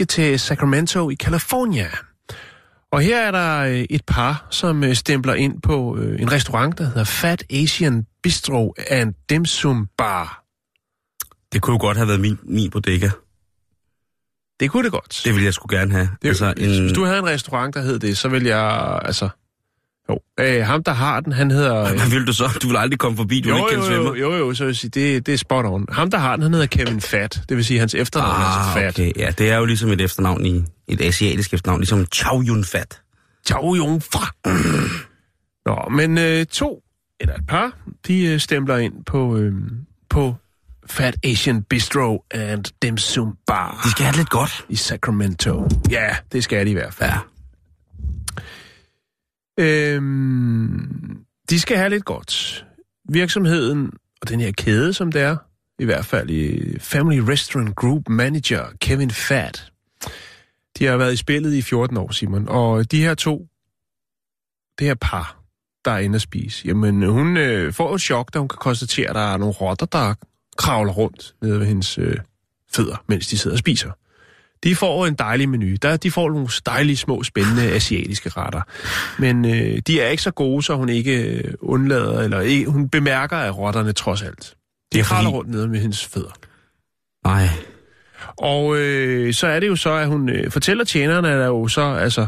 skal til Sacramento i California. Og her er der øh, et par, som øh, stempler ind på øh, en restaurant, der hedder Fat Asian Bistro and Dim Sum Bar. Det kunne jo godt have været min, min bodega. Det kunne det godt. Det ville jeg sgu gerne have. det altså, en... Hvis du havde en restaurant, der hed det, så vil jeg... Altså, jo, øh, ham, der har den, han hedder... Øh, Hvad vil du så? Du vil aldrig komme forbi, du jo, vil ikke jo, kende jo, svømmer. jo, jo, så vil jeg sige, det, det er spot on. Ham, der har den, han hedder Kevin Fat. Det vil sige, hans efternavn er altså Ah, Fat. okay. Ja, det er jo ligesom et efternavn i et asiatisk efternavn, ligesom Chow Yun Fat. Ciao, Jung Fra. Nå, men øh, to, eller et par, de øh, stempler ind på, øh, på Fat Asian Bistro and Dim Sum Bar De skal have det lidt godt. i Sacramento. Ja, det skal de i hvert fald. Ja. Øhm, de skal have lidt godt. Virksomheden og den her kæde, som det er, i hvert fald i Family Restaurant Group Manager Kevin Fat. De har været i spillet i 14 år, Simon. Og de her to, det her par, der er inde at spise, jamen hun øh, får et chok, da hun kan konstatere, at der er nogle rotter, der kravler rundt nede ved hendes øh, fødder, mens de sidder og spiser. De får en dejlig menu. Der, de får nogle dejlige, små, spændende asiatiske retter. Men øh, de er ikke så gode, så hun ikke øh, undlader, eller ikke, hun bemærker, at rotterne trods alt. De Ja, kravler fordi- rundt nede med hendes fødder. Nej. Og øh, så er det jo så, at hun øh, fortæller tjeneren, at der jo så, altså,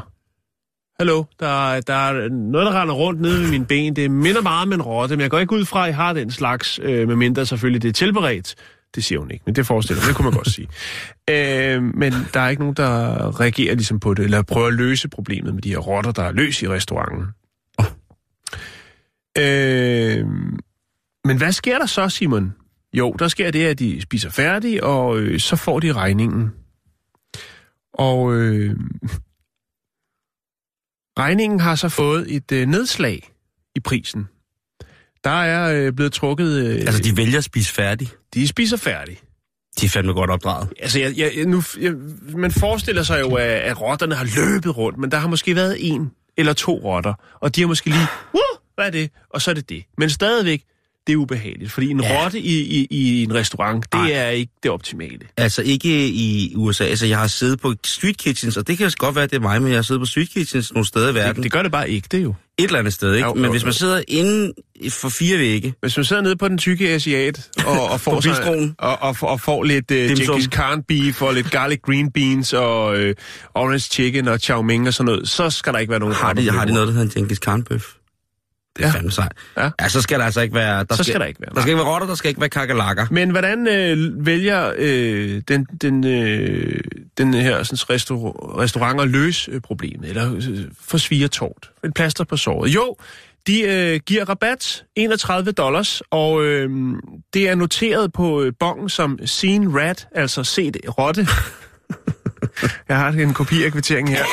hallo, der, der er noget, der render rundt nede ved mine ben. Det minder meget om en rotte, men jeg går ikke ud fra, at I har den slags, øh, medmindre selvfølgelig det er tilberedt. Det siger hun ikke, men det forestiller det kunne man godt sige. Øh, men der er ikke nogen, der reagerer ligesom på det, eller prøver at løse problemet med de her rotter, der er løs i restauranten. Øh, men hvad sker der så, Simon? Jo, der sker det, at de spiser færdig, og øh, så får de regningen. Og øh, regningen har så fået et øh, nedslag i prisen. Der er øh, blevet trukket... Øh, Altså, de vælger at spise færdig. de spiser færdig. De er fandme godt opdraget. Altså, jeg, jeg, nu, jeg, man forestiller sig jo, at, at rotterne har løbet rundt, men der har måske været en eller to rotter, og de har måske lige, uh, hvad er det? Og så er det det. Men stadigvæk, det er ubehageligt, fordi en Ja. rotte i, i, i en restaurant, det Ej. er ikke det optimale. Altså, ikke i USA. Altså, jeg har siddet på street kitchens, og det kan godt være, at det er mig, men jeg har siddet på street kitchens nogle steder i verden. Det, det gør det bare ikke, det jo. Et eller andet sted, ikke? Jo, Men jo, hvis man sidder inde for fire vægge, Hvis man sidder nede på den tykke asiat og, og, får, sig, og, og, og får lidt uh. Genghis Khan beef og lidt garlic green beans og uh, orange chicken og chow mein og sådan noget, så skal der ikke være nogen har de, har de noget, der hedder en Genghis Khan-bøf. Det er Ja. fandme sejt. Ja. ja, så skal der altså ikke være... Der Så skal der ikke være, Der skal ikke være rotter, der skal ikke være kakalakker. Men hvordan øh, vælger øh, den, den, øh, den her sådan, restaur- restaurant at løse øh, problemet, eller øh, forsvire tårt? Et plaster på såret. Jo, de øh, giver rabat, 31 dollars, og øh, det er noteret på øh, bongen som Seen Rat, altså set rotte. Jeg har en kopi af kvitteringen her.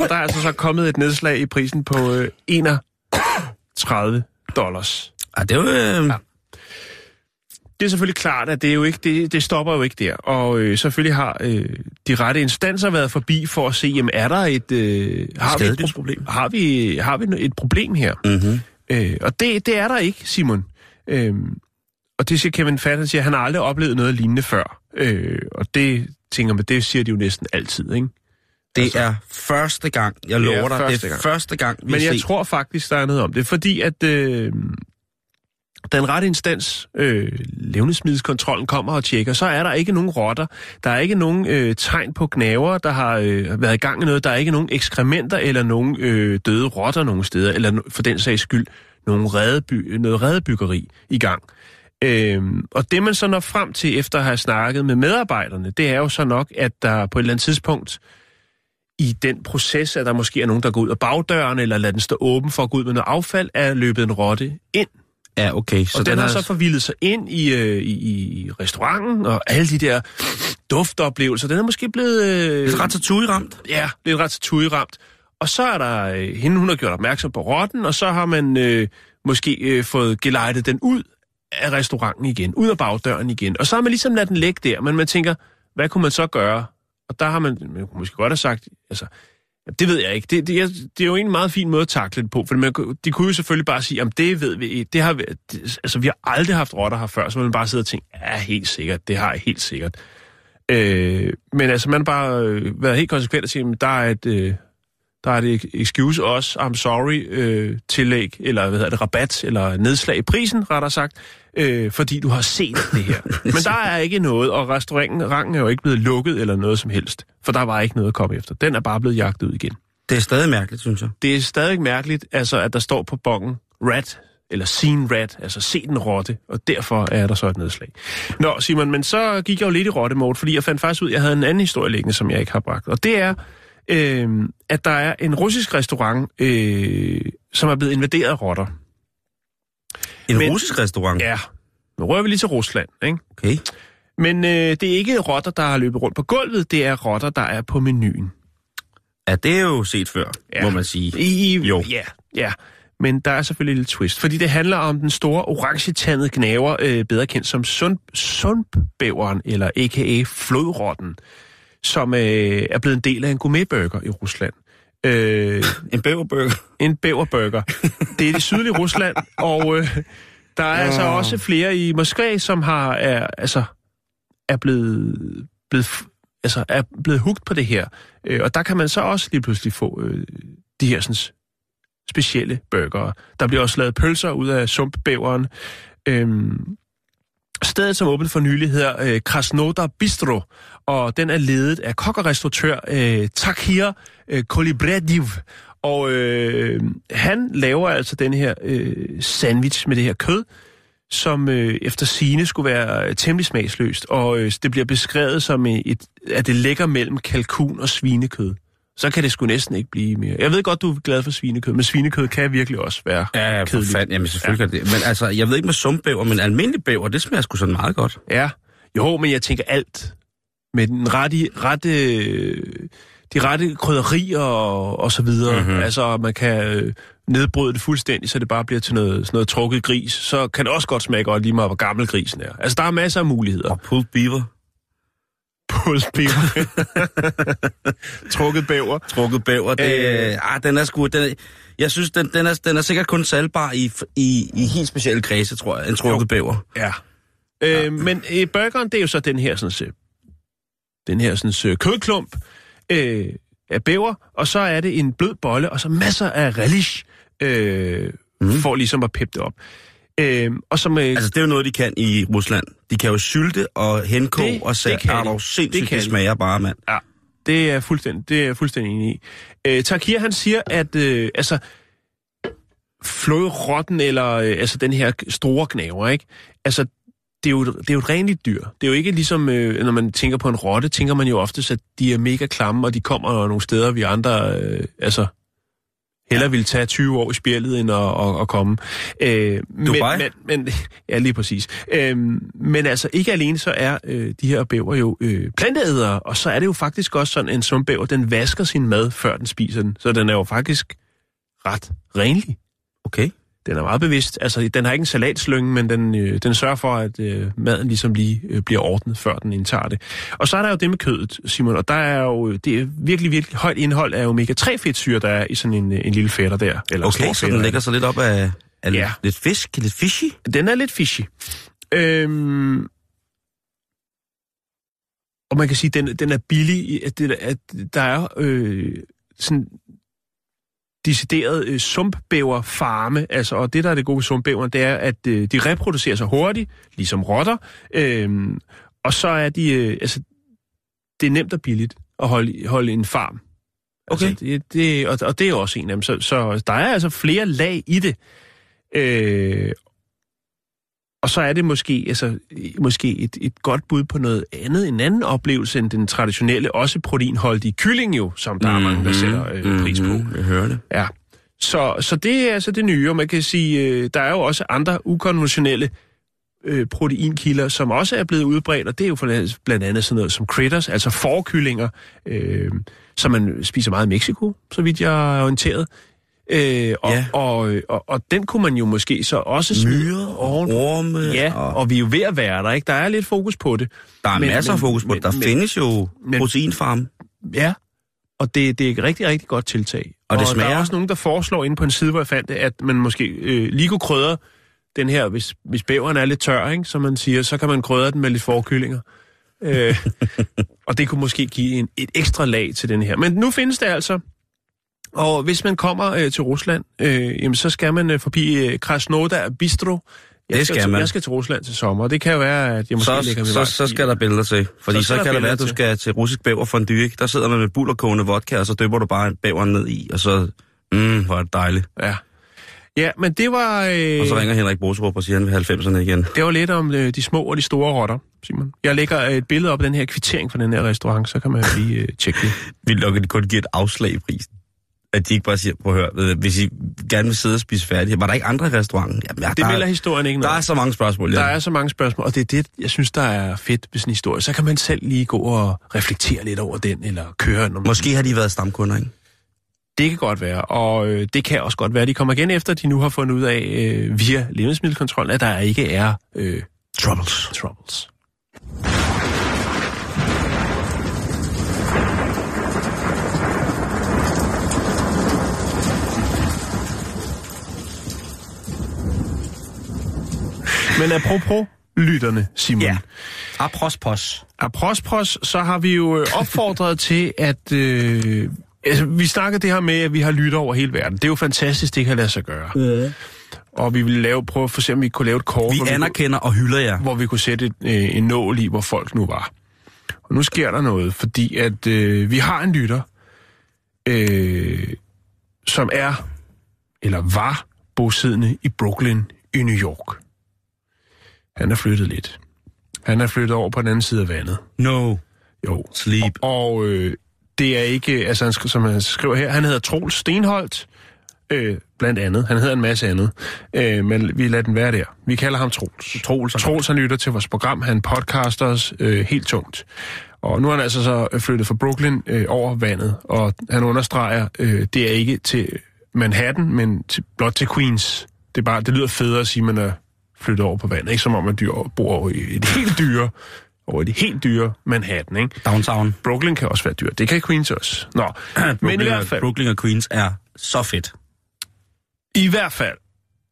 Og der er altså så kommet et nedslag i prisen på øh, 31 dollars. Ja, det er jo... Øh, ja. Det er selvfølgelig klart, at det, er jo ikke, det, det stopper jo ikke der. Og øh, selvfølgelig har øh, de rette instanser været forbi for at se, jamen er der et, øh, har, vi et Skadedyrsproblem. har, vi, har vi et problem her? Mm-hmm. Øh, og det, det er der ikke, Simon. Øh, og det siger Kevin Fatt, han siger, at han har aldrig oplevet noget lignende før. Øh, og det tænker man, det siger de jo næsten altid, ikke? Det Altså- er første gang, jeg er lover dig, det første er gang. første gang, vi Men jeg ser. tror faktisk, der er noget om det, fordi at øh, den rette instans, øh, levnedsmiddelskontrollen, kommer og tjekker, så er der ikke nogen rotter, der er ikke nogen øh, tegn på gnaver, der har øh, været i gang med noget, der er ikke nogen ekskrementer eller nogen øh, døde rotter nogen steder, eller for den sags skyld, nogen redeby, noget redebyggeri i gang. Øhm, og det man så når frem til efter at have snakket med medarbejderne, det er jo så nok, at der på et eller andet tidspunkt i den proces, at der måske er nogen, der går ud af bagdøren, eller lader den stå åben for at gå ud med noget affald, er løbet en rotte ind. Ja, okay. Så og den, den har så forvildet sig ind i, øh, i, i restauranten, og alle de der duftoplevelser, den er måske blevet... Øh, Lidt ratatouille-ramt. Ja, lidt ratatouille-ramt. Og så er der øh, hende, hun har gjort opmærksom på rotten, og så har man øh, måske øh, fået gelejtet den ud af restauranten igen, ud af bagdøren igen. Og så har man ligesom ladet den ligge der, men man tænker, hvad kunne man så gøre? Og der har man, man kunne måske godt have sagt, altså, det ved jeg ikke. Det, det, er, det er jo en meget fin måde at takle det på, for man, de kunne jo selvfølgelig bare sige, om det ved vi ikke. Det har vi, det, altså, vi har aldrig haft rotter her før, så man bare sidder og tænker, ja, helt sikkert, det har jeg helt sikkert. Øh, men altså, man har bare øh, været helt konsekvent og sige, at der er et, øh, der er det excuse os, I'm sorry, øh, tillæg, eller hvad hedder det, rabat, eller nedslag i prisen, rettere sagt, øh, fordi du har set det her. Men der er ikke noget, og restauranten rangen er jo ikke blevet lukket eller noget som helst, for der var ikke noget at komme efter. Den er bare blevet jagtet ud igen. Det er stadig mærkeligt, synes jeg. Det er stadig mærkeligt, altså, at der står på bongen, rat, eller seen rat, altså se den rotte, og derfor er der så et nedslag. Nå, Simon, men så gik jeg jo lidt i rotte fordi jeg fandt faktisk ud, at jeg havde en anden historie liggende, som jeg ikke har bragt. Og det er, øh, at der er en russisk restaurant, øh, som er blevet invaderet af rotter. En Men, russisk restaurant? Ja. Nu rører vi lige til Rusland, ikke? Okay. Men øh, det er ikke rotter, der har løbet rundt på gulvet, det er rotter, der er på menuen. Ja, det er jo set før, ja. må man sige. I, jo. Ja, ja. Men der er selvfølgelig lille twist, fordi det handler om den store orange gnaver, øh, bedre kendt som sund, sundbæveren, eller a.k.a. flodrotten som øh, er blevet en del af en gourmetburger i Rusland. Øh, en bæverburger? En bæverburger. Det er det sydlige Rusland, og øh, der er oh. altså også flere i Moskva, som har er, altså, er blevet, blevet, altså, er blevet hugt på det her. Øh, og der kan man så også lige pludselig få øh, de her sådan, specielle burger. Der bliver også lavet pølser ud af sumpbæveren. Øh, Stedet, som åbent for nylig, hedder øh, Krasnodar Bistro, og den er ledet af kok og restauratør øh, Takhir øh, Kolibrediv. Og øh, han laver altså den her øh, sandwich med det her kød, som øh, efter sine skulle være øh, temmelig smagsløst, og øh, det bliver beskrevet som øh, et, at det ligger mellem kalkun og svinekød så kan det sgu næsten ikke blive mere. Jeg ved godt, du er glad for svinekød, men svinekød kan virkelig også være ja, kedeligt. Fand, jamen selvfølgelig ja. det. Men altså, jeg ved ikke med sumpbæver, men almindelig bæver, det smager sgu sådan meget godt. Ja, jo, men jeg tænker alt. Med den rette, rette, de rette krydderier og, og så videre. Mm-hmm. Altså, man kan øh, nedbryde det fuldstændig, så det bare bliver til noget, sådan noget trukket gris. Så kan det også godt smage godt lige meget, hvor gammel grisen er. Altså, der er masser af muligheder. Og pulled beaver. Pulsbæver. Trukket bæver. Trukket bæver. Det, øh, ah, den er sgu... Den jeg synes, den, den, er, den er sikkert kun salgbar i, i, i helt specielle kredse, tror jeg. En trukket jo. bæver. Ja. Øh, ja. Men øh, burgeren, det er jo så den her sådan, den her sådan, kødklump øh, af bæver, og så er det en blød bolle, og så masser af relish, øh, mm. for ligesom at peppe det op. Øh, og som, øh, altså, det er jo noget, de kan i Rusland. De kan jo sylte og henkog det, og sætte. Det, det, sindssygt, det, kan det smager bare, mand. Ja, det er fuldstændig, det er fuldstændig enig i. Øh, Takir, han siger, at øh, altså, flodrotten, eller øh, altså den her store knaver, ikke? Altså, det er, jo, det er jo et renligt dyr. Det er jo ikke ligesom, øh, når man tænker på en rotte, tænker man jo ofte, at de er mega klamme, og de kommer nogle steder, vi andre øh, altså, Heller ville tage 20 år i spjældet, end at, at, at komme. Øh, Dubai? Men, men, men, ja, lige præcis. Øh, men altså, ikke alene så er øh, de her bæver jo øh, planteædere, og så er det jo faktisk også sådan, en sumpbæver, den vasker sin mad, før den spiser den. Så den er jo faktisk ret renlig. Okay den er meget bevidst. Altså, den har ikke en salatslynge, men den, øh, den sørger for, at øh, maden ligesom lige øh, bliver ordnet, før den indtager det. Og så er der jo det med kødet, Simon, og der er jo det er virkelig, virkelig højt indhold af omega-3-fedtsyre, der er i sådan en, en lille fætter der. Eller okay, så den lægger sig lidt op af, af ja. lidt fisk, lidt fishy? Den er lidt fishy. Øhm, og man kan sige, at den, den er billig, at, det, at der er øh, sådan decideret øh, sumpbæverfarme, altså, og det, der er det gode ved sumpbæveren, det er, at øh, de reproducerer sig hurtigt, ligesom rotter, øh, og så er de, øh, altså, det er nemt og billigt at holde, holde en farm. Altså, okay. Altså, det, det, og, og det er også en af dem, så, så der er altså flere lag i det. Øh, og så er det måske, altså, måske et, et godt bud på noget andet, en anden oplevelse end den traditionelle, også proteinholdige kylling jo, som der mm-hmm. er mange, der sætter øh, pris på. Mhm, Jeg hører det. Ja. Så, så det er altså det nye, og man kan sige, øh, der er jo også andre ukonventionelle øh, proteinkilder, som også er blevet udbredt, og det er jo for- blandt andet sådan noget som critters, altså forkyllinger, øh, som man spiser meget i Mexico, så vidt jeg er orienteret. Øh, og, Ja. og, og, og den kunne man jo måske så også smide Myrer, oven- orme, Ja, og og vi er jo ved at være der, ikke? Der er lidt fokus på det. der er men- masser af fokus på det. Der men- findes jo men- proteinfarme. Ja, og det, det er et rigtig, rigtig godt tiltag. Og det der smager? er også nogen, der foreslår inde på en side, hvor jeg fandt det, at man måske øh, lige kunne krydre den her, hvis, hvis bæveren er lidt tør, ikke, som man siger, så kan man krydre den med lidt forkyllinger. øh, og det kunne måske give en, et ekstra lag til den her. Men nu findes det altså, og hvis man kommer øh, til Rusland, øh, jamen, så skal man øh, forbi øh, Krasnodar Bistro. Jeg Det skal til, man. Jeg skal til Rusland til sommer, og det kan jo være, at jeg måske Så, lægger så, så skal der billeder til. Fordi Så så, skal så kan det være, at du til. skal til russisk bæver for en ikke? Der sidder man med bullerkogende vodka, og så døber du bare bæveren ned i, og så... Mm, hvor er det dejligt. Ja. Ja, men det var... Øh... Og så ringer Henrik Boserup og siger, at han vil 90'erne igen. Det var lidt om øh, de små og de store rotter, Simon. Jeg lægger et billede op af den her kvittering fra den her restaurant, så kan man lige øh, tjekke det. Vi lukker de kun give et afslag i prisen. At de ikke bare siger, prøv at høre, hvis I gerne vil sidde og spise færdigt, var der ikke andre i restauranten? Jamen, ja, Det der, melder historien ikke der noget. er så mange spørgsmål. Der Ja. er så mange spørgsmål, og det er det, jeg synes, der er fedt ved sådan en historie. Så kan man selv lige gå og reflektere lidt over den, eller køre nogle... Måske har de været stamkunder, ikke? Det kan godt være, og øh, det kan også godt være, at de kommer igen efter, at de nu har fundet ud af øh, via levnedsmiddelkontrollen, at der ikke er øh, Troubles. troubles. Men apropos lytterne, Simon. Ja. Apros pos. Aprospros, så har vi jo øh, opfordret til, at... Øh, altså, vi snakker det her med, at vi har lytter over hele verden. Det er jo fantastisk, det kan lade sig gøre. Ja. Og vi vil lave, prøve at få se, om vi kunne lave et kort, Vi hvor, vi anerkender og hylder jer. hvor vi kunne sætte et, øh, en nål i, hvor folk nu var. Og nu sker der noget, fordi at øh, vi har en lytter, øh, som er, eller var, bosiddende i Brooklyn i New York. Han er flyttet lidt. Han er flyttet over på den anden side af vandet. No. Jo. Sleep. Og øh, det er ikke, altså han, som han skriver her, han hedder Troels Stenholdt, øh, blandt andet. Han hedder en masse andet, øh, men vi lader den være der. Vi kalder ham Troels. Troels. Troels, han lytter til vores program, han podcaster os øh, helt tungt. Og nu er han altså så flyttet fra Brooklyn øh, over vandet, og han understreger, øh, det er ikke til Manhattan, men til, blot til Queens. Det, er bare, det lyder federe at sige, at man er flyttet over på vandet. Ikke som om, man dyr bor over i et helt dyre, over i det helt dyre Manhattan, ikke? Downtown. Brooklyn kan også være dyrt. Det kan Queens også. Nå, men i hvert fald, Brooklyn og Queens er så fedt. i hvert fald,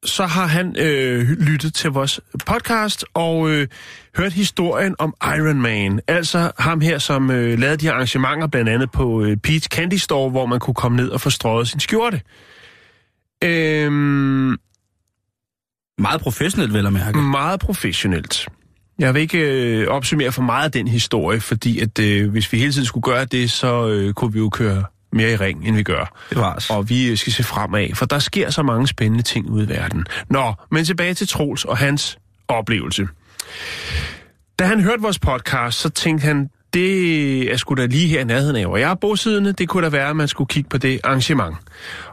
så har han øh, lyttet til vores podcast og øh, hørt historien om Iron Man. Altså ham her, som øh, lavede de her arrangementer, blandt andet på øh, Pete's Candy Store, hvor man kunne komme ned og få strøget sin skjorte. Øhm, Meget professionelt, vel at mærke. meget professionelt. Jeg vil ikke øh, opsummere for meget af den historie, fordi at øh, hvis vi hele tiden skulle gøre det, så øh, kunne vi jo køre mere i ring, end vi gør. Det var os. Og vi øh, skal se fremad, for der sker så mange spændende ting ude i verden. Nå, men tilbage til Troels og hans oplevelse. Da han hørte vores podcast, så tænkte han, det er sgu da lige her i nærheden af, hvor jeg er bosiddende. Det kunne da være, at man skulle kigge på det arrangement.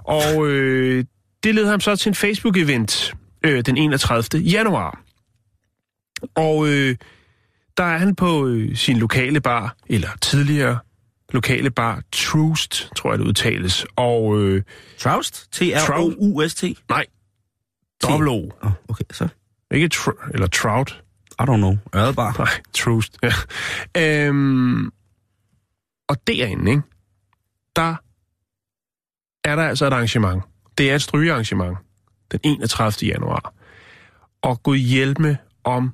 Og øh, det led ham så til en Facebook-event øh, den 31. januar. Og øh, der er han på øh, sin lokale bar, eller tidligere lokale bar, Troost, tror jeg det udtales. Og øh, Troust? T-R-O-U-S-T? nej, dobbelt O. Oh, okay, så. Ikke tr- eller Trout. I don't know. Ørdebar. Nej, Troost. Ja. Øhm, og derinde, ikke, der er der altså et arrangement. Det er et strygearrangement den 31. januar. Og Gud hjælp med, om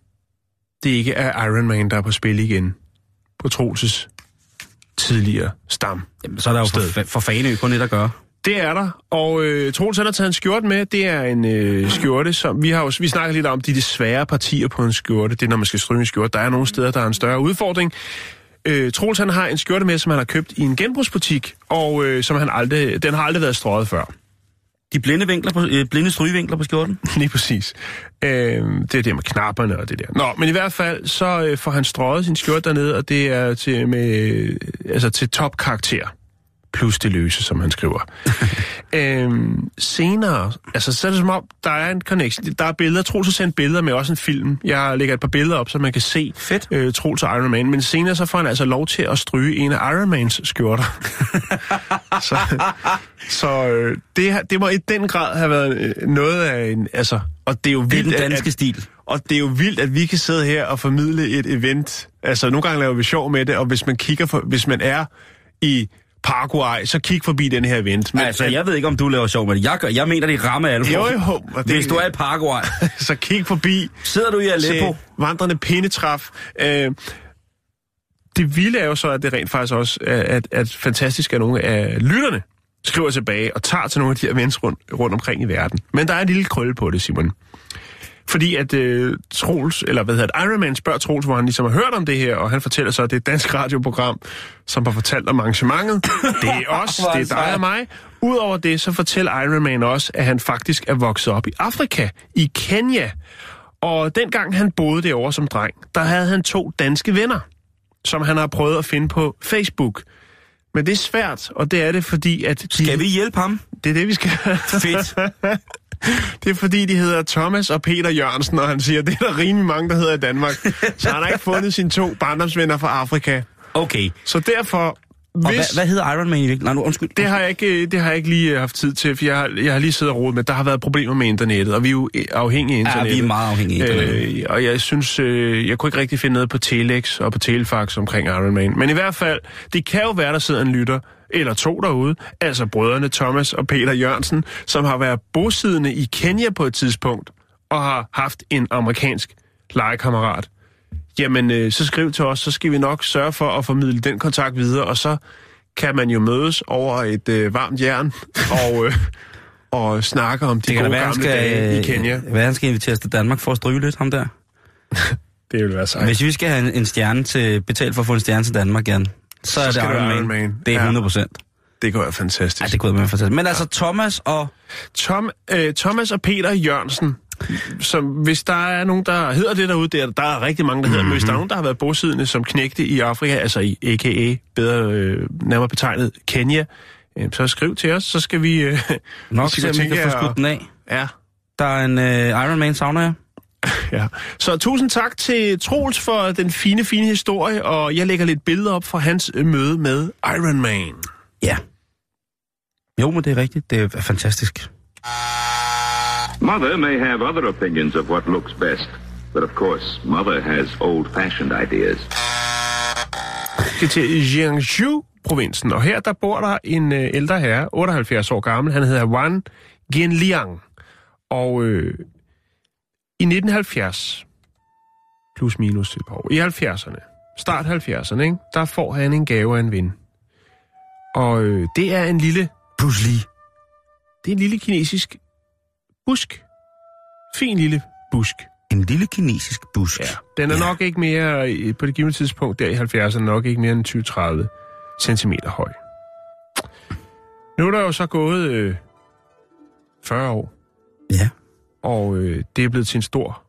det ikke er Iron Man, der er på spil igen på Troelses tidligere stam. Jamen, så er der jo for, Sted. for Faneø kun lidt at gøre. Det er der, og øh, Troels han har taget en skjorte med. Det er en øh, skjorte, som vi har jo, vi snakker lidt om de, de svære partier på en skjorte. Det er, når man skal stryge en skjorte. Der er nogle steder, der er en større udfordring. Øh, Troels han har en skjorte med, som han har købt i en genbrugsbutik, og øh, som han aldrig, den har aldrig været strøget før. De blinde, vinkler på, øh, blinde strygevinkler på skjorten? Lige præcis. Øh, det er det med knapperne og det der. Nå, men i hvert fald, så øh, får han strøget sin skjort dernede, og det er til, med, øh, altså til topkarakter. Plus det løse, som han skriver. øhm, senere, altså så er det som om, der er en connection. Der er billeder, Troels har sendt billeder med også en film. Jeg lægger et par billeder op, så man kan se Fedt. øh, Troels og Iron Man. Men senere så får han altså lov til at stryge en af Iron Mans skjorter. så så øh, det, det må i den grad have været øh, noget af en... Altså, og det er jo Det er vildt, den at- danske at, stil. og det er jo vildt, at vi kan sidde her og formidle et event. Altså, nogle gange laver vi sjov med det, og hvis man kigger for, hvis man er i Paraguay, så kig forbi den her event. Men, altså, jeg ved ikke, om du laver sjov med det. Jeg, gør, jeg mener, det er ramme alvor. Jo, jo, det- Hvis du er i Paraguay, så kig forbi sidder du i Aleppo. vandrende pindetræf. Øh, det vilde er jo så, at det rent faktisk også er at, at fantastisk, at nogle af lytterne skriver tilbage og tager til nogle af de events rundt, rundt omkring i verden. Men der er en lille krølle på det, Simon. Fordi at øh, Troels, eller hvad hedder det, Iron Man spørger Troels, hvor han ligesom har hørt om det her, og han fortæller så, at det er et dansk radioprogram, som har fortalt om arrangementet. Det er os, det er dig og mig. Udover det, så fortæller Iron Man også, at han faktisk er vokset op i Afrika, i Kenya. Og dengang han boede derovre som dreng, der havde han to danske venner, som han har prøvet at finde på Facebook. Men det er svært, og det er det, fordi at... De, Skal vi hjælpe ham? Det er det, vi skal. Fedt. Det er fordi, de hedder Thomas og Peter Jørgensen, og han siger, det er der rimelig mange, der hedder i Danmark. Så han har ikke fundet sine to barndomsvenner fra Afrika. Okay. Så derfor, Og hvis... hvad, hvad hedder Iron Man i virkeligheden? Nej, nu undskyld. Det har, jeg ikke, det har jeg ikke lige øh, haft tid til, for jeg har, jeg har lige siddet og rodet med, der har været problemer med internettet, og vi er jo øh, afhængige af Ja, internettet. vi er meget afhængige af internettet. Øh, og jeg synes, øh, jeg kunne ikke rigtig finde noget på Telex og på Telefax omkring Iron Man. Men i hvert fald, det kan jo være, der sidder en lytter, eller to derude, altså brødrene Thomas og Peter Jørgensen, som har været bosiddende i Kenya på et tidspunkt, og har haft en amerikansk legekammerat. Jamen, øh, så skriv til os, så skal vi nok sørge for at formidle den kontakt videre, og så kan man jo mødes over et øh, varmt jern og, øh, og snakke om de Det gode være, gamle dage i skal, Kenya. hvad han skal inviteres til Danmark for at stryge lidt, ham der. Det vil være sejt. Hvis vi skal have en, en stjerne til, betalt for at få en stjerne til Danmark, Jan, så, Så er det Iron Man. Iron Man. Det er Ja. 100 procent. Det kunne være fantastisk. Ja, det kunne være fantastisk. Men altså, Thomas og... Tom, øh, Thomas og Peter Jørgensen, som hvis der er nogen, der hedder det derude, der, der er rigtig mange, der hedder, mm-hmm. men hvis der er nogen, der har været bosiddende som knægte i Afrika, altså i a.k.a. bedre øh, nærmere betegnet Kenya, øh, så skriv til os, så skal vi... Øh, Nok se, om vi tænke kan få skudt den af. ja, Der er en øh, Iron Man, savner jeg. ja. Så tusind tak til Troels for den fine, fine historie, og jeg lægger lidt billeder op fra hans øh, møde med Iron Man. Ja. Jo, men det er rigtigt. Det er fantastisk. Mother may have other opinions of what looks best, but of course, Mother has old-fashioned ideas. skal til Jiangsu-provinsen, og her der bor der en øh, ældre herre, 78 år gammel, han hedder Wan Genliang. Og øh, i 1970, plus minus et par år, i 70'erne, start 70'erne, ikke, der får han en gave af en ven. Og øh, det er en lille, Lee. det er en lille kinesisk busk. Fin lille busk. En lille kinesisk busk. Ja, den er Ja. ja. nok ikke mere, øh, på det givende tidspunkt der i 70'erne, nok ikke mere end 20-30 cm høj. Nu er der jo så gået øh, 40 år, Ja og øh, det er blevet til en stor,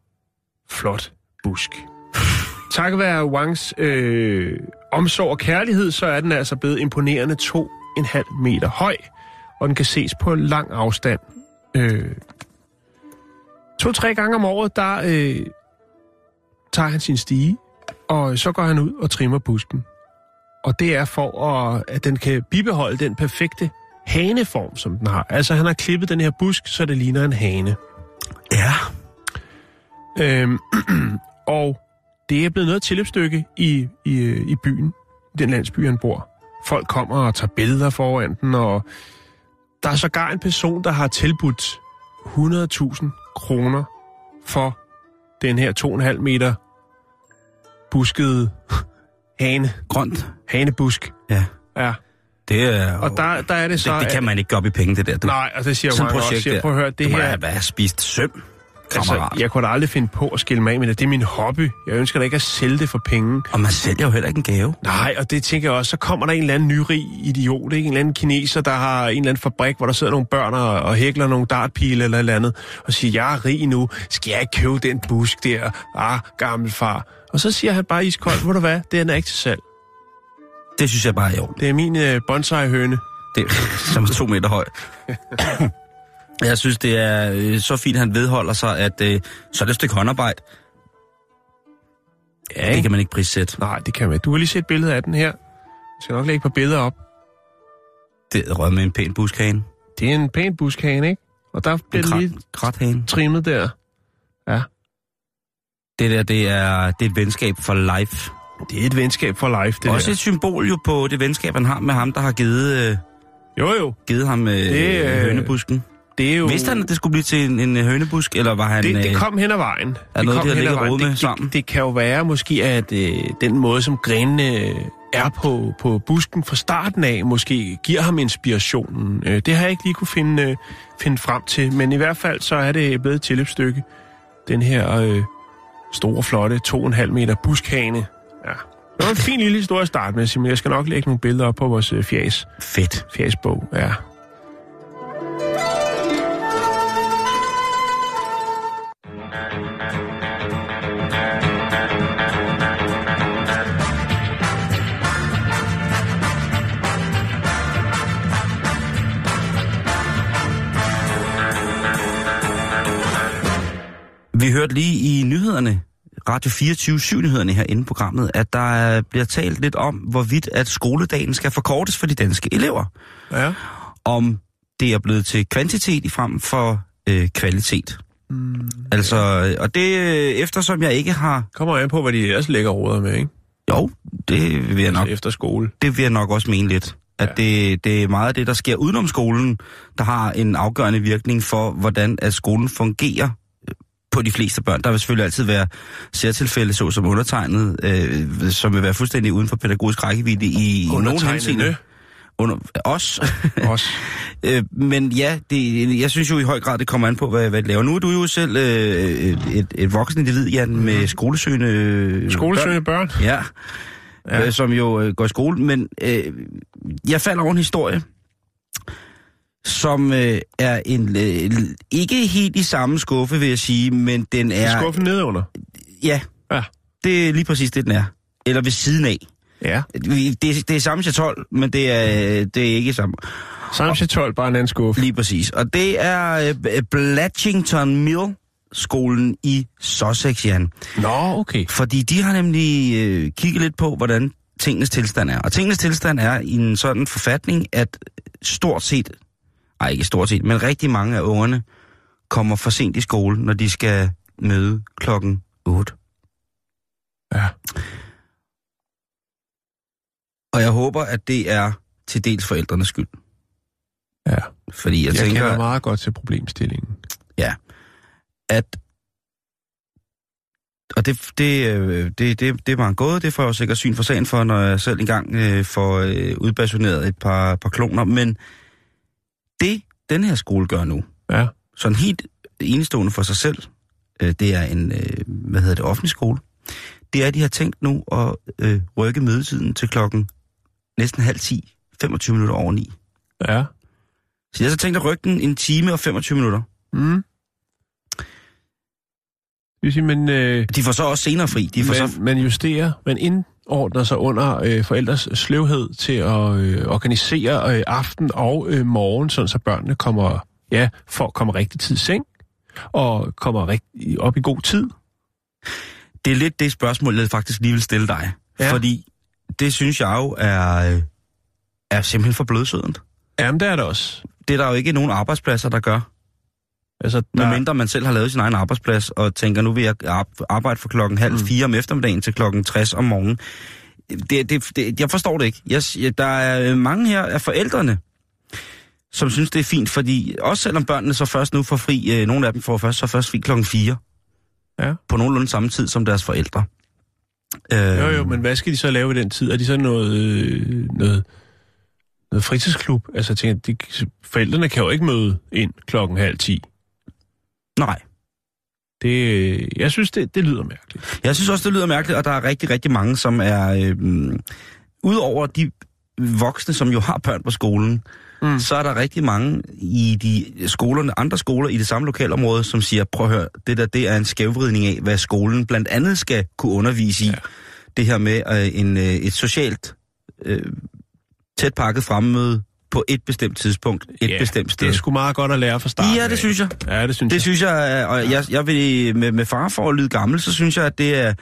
flot busk. Takket være Wangs øh, omsorg og kærlighed, så er den altså blevet imponerende 2,5 meter høj, og den kan ses på lang afstand. Øh, To-tre gange om året, der øh, tager han sin stige, og så går han ud og trimmer busken. Og det er for, at, at den kan bibeholde den perfekte haneform, som den har. Altså, han har klippet den her busk, så det ligner en hane. Ja. Øhm, og det er blevet noget tilløbsstykke i, i, i byen, den landsby, han bor. Folk kommer og tager billeder foran den, og der er sågar en person, der har tilbudt 100.000 kroner for den her 2,5 meter buskede hane, Grønt. hanebusk. Ja. Ja, Det er... og der, der er det så... det, det kan man ikke gå op i penge, det der. Du. Nej, og det siger Sådan også. der. prøv at høre, det du må her... have, have spist søm. Altså, kammerat. jeg kunne da aldrig finde på at skille mig af med det. Det er min hobby. Jeg ønsker da ikke at sælge det for penge. Og man sælger jo heller ikke en gave. Nej, og det tænker jeg også, så kommer der en eller anden nyrig idiot, ikke? en eller anden kineser, der har en eller anden fabrik, hvor der sidder nogle børn og, og hækler nogle dartpile eller et eller andet, og siger, jeg er rig nu, skal jeg ikke købe den busk der? Ah, gammel far. Og så siger han bare iskoldt, ved du hvad, den er ikke til salg. Det synes jeg bare er i orden. Det er min øh, bonsai-høne. Det, som er to meter høj. Jeg synes, det er øh, så fint, han vedholder sig, at øh, så er det et stykke håndarbejde. Ja, Det kan man ikke prissætte. Nej, det kan man ikke. Du har lige set et billede af den her. Jeg skal nok lægge et par billeder op. Det er rød med en pæn buskhane. Det er en pæn buskhane, ikke? Og der bliver den lige krat, krathane. trimmet der. Ja. Det der, det er, det er et venskab for life. Det er et venskab for life, det Også der. et symbol jo på det venskab, han har med ham, der har givet, øh, Jo, jo. givet ham øh, Det, øh, hønebusken. Det er jo... Vidste han, at det skulle blive til en, en øh, hønebusk, eller var han... Det, det øh, kom hen ad vejen. er noget, kom de har ligget med det, sammen? Det, det kan jo være måske, at øh, den måde, som grenene øh, er på, på busken fra starten af, måske giver ham inspirationen. Øh, det har jeg ikke lige kunne finde, øh, finde frem til, men i hvert fald så er det blevet et tilløbsstykke. Den her øh, store, flotte 2,5 meter buskhane. Ja. Det var en fin lille historie at starte med, Simon. Jeg skal nok lægge nogle billeder op på vores øh, fjæs, Fedt. fjæsbog. Ja. Vi hørte lige i nyhederne, Radio 24 nyhederne her inde i programmet, at der er- bliver talt lidt om, hvorvidt at skoledagen skal forkortes for de danske elever. Ja. Om det er blevet til kvantitet i frem for øh, kvalitet. Mm, altså, øh, og det øh, eftersom jeg ikke har... Kommer an på, hvad de ellers lægger råder med, ikke? Jo, det vil jeg nok Altså efter skole. det vil jeg nok også mene lidt. At Ja. det, det er meget af det, der sker udenom skolen, der har en afgørende virkning for, hvordan at skolen fungerer øh, på de fleste børn. Der vil selvfølgelig altid være særtilfælde, så som undertegnet, øh, som vil være fuldstændig uden for pædagogisk rækkevidde i, nogen henseende. Under os. Også. øh, men ja, det, jeg synes jo i høj grad, det kommer an på, hvad, hvad det laver. Nu er du jo selv øh, et, et, et voksen individ, Jan, med skolesøgende... øh, Skolesøgende børn. børn. Ja. Ja. ja. Øh, som jo øh, går i skole. Men øh, jeg falder over en historie, som øh, er en øh, ikke helt i samme skuffe, vil jeg sige, men den Er... Skuffen nedenunder. Ja, Ja. det er lige præcis det, den er. Eller ved siden af. Ja. Det, det er samme til 12, men det er, det er ikke samme. Samtidig 12, bare en anden skuffe. Lige præcis. Og det er øh, Blatchington Mill skolen i Sussex, Jan. Nå, okay. Fordi de har nemlig øh, kigget lidt på, hvordan tingenes tilstand er. Og tingenes tilstand er i en sådan forfatning, at stort set, ej ikke stort set, men rigtig mange af ungerne kommer for sent i skole, når de skal møde klokken 8. Ja. Og jeg håber, at det er til dels forældrenes skyld. Ja. Fordi jeg, Jeg, tænker, kender meget godt til problemstillingen. at og det, det, øh, det, det, det var en gåde, det får jeg jo sikkert syn for sagen for, når jeg selv engang øh, får øh, et par, par kloner. Men det, den her skole gør nu, Ja. sådan helt enestående for sig selv, øh, det er en, øh, hvad hedder det, offentlig skole, det er, at de har tænkt nu at øh, rykke mødetiden til klokken næsten halv 10, 25 minutter over 9. Ja. Så jeg har så tænkt at rykke den en time og 25 minutter. Mm. Det vil sige, men, øh, De får så også senere fri. De får så man, man justerer, man indordner sig under øh, forældres sløvhed til at øh, organisere øh, aften og øh, morgen, sådan så børnene kommer, ja, for, kommer rigtig tid i seng, og kommer rigtig op i god tid. Det er lidt det spørgsmål, jeg faktisk lige vil stille dig. Ja. Ja. Fordi det synes jeg jo er, øh, er simpelthen for blødsødent. Jamen, det er det også. Det er der jo ikke nogen arbejdspladser, der gør. Altså, Der... Medmindre man selv har lavet sin egen arbejdsplads, og tænker, nu vil jeg ar- arbejde fra klokken halv Mm. fire om eftermiddagen til klokken 60 om morgenen. Det, det, det, jeg forstår det ikke. Jeg, der er mange her af forældrene, som synes, det er fint, fordi også selvom børnene så først nu får fri, øh, nogle af dem får først, så først fri klokken 4. Ja. På nogenlunde samme tid som deres forældre. Øh, Jo, jo, men hvad skal de så lave i den tid? Er de så noget, øh, noget, noget fritidsklub? Altså, jeg tænker, de, forældrene kan jo ikke møde ind klokken halv ti. Nej. Det, jeg synes, det, det lyder mærkeligt. Jeg synes også, det lyder mærkeligt, og der er rigtig, rigtig mange, som er... Øh, Udover de voksne, som jo har børn på skolen, mm. så er der rigtig mange i de skolerne, andre skoler i det samme lokalområde, som siger, prøv at høre, det der det er en skævvridning af, hvad skolen blandt andet skal kunne undervise i. Ja. Det her med øh, en, øh, et socialt øh, tæt pakket fremmøde på et bestemt tidspunkt, et Ja, bestemt sted. Det er sgu meget godt at lære fra starten. Ja, det af. synes jeg. Ja, det synes Det jeg. synes jeg, og jeg, jeg vil med, med far for at lyde gammel, så synes jeg, at det er...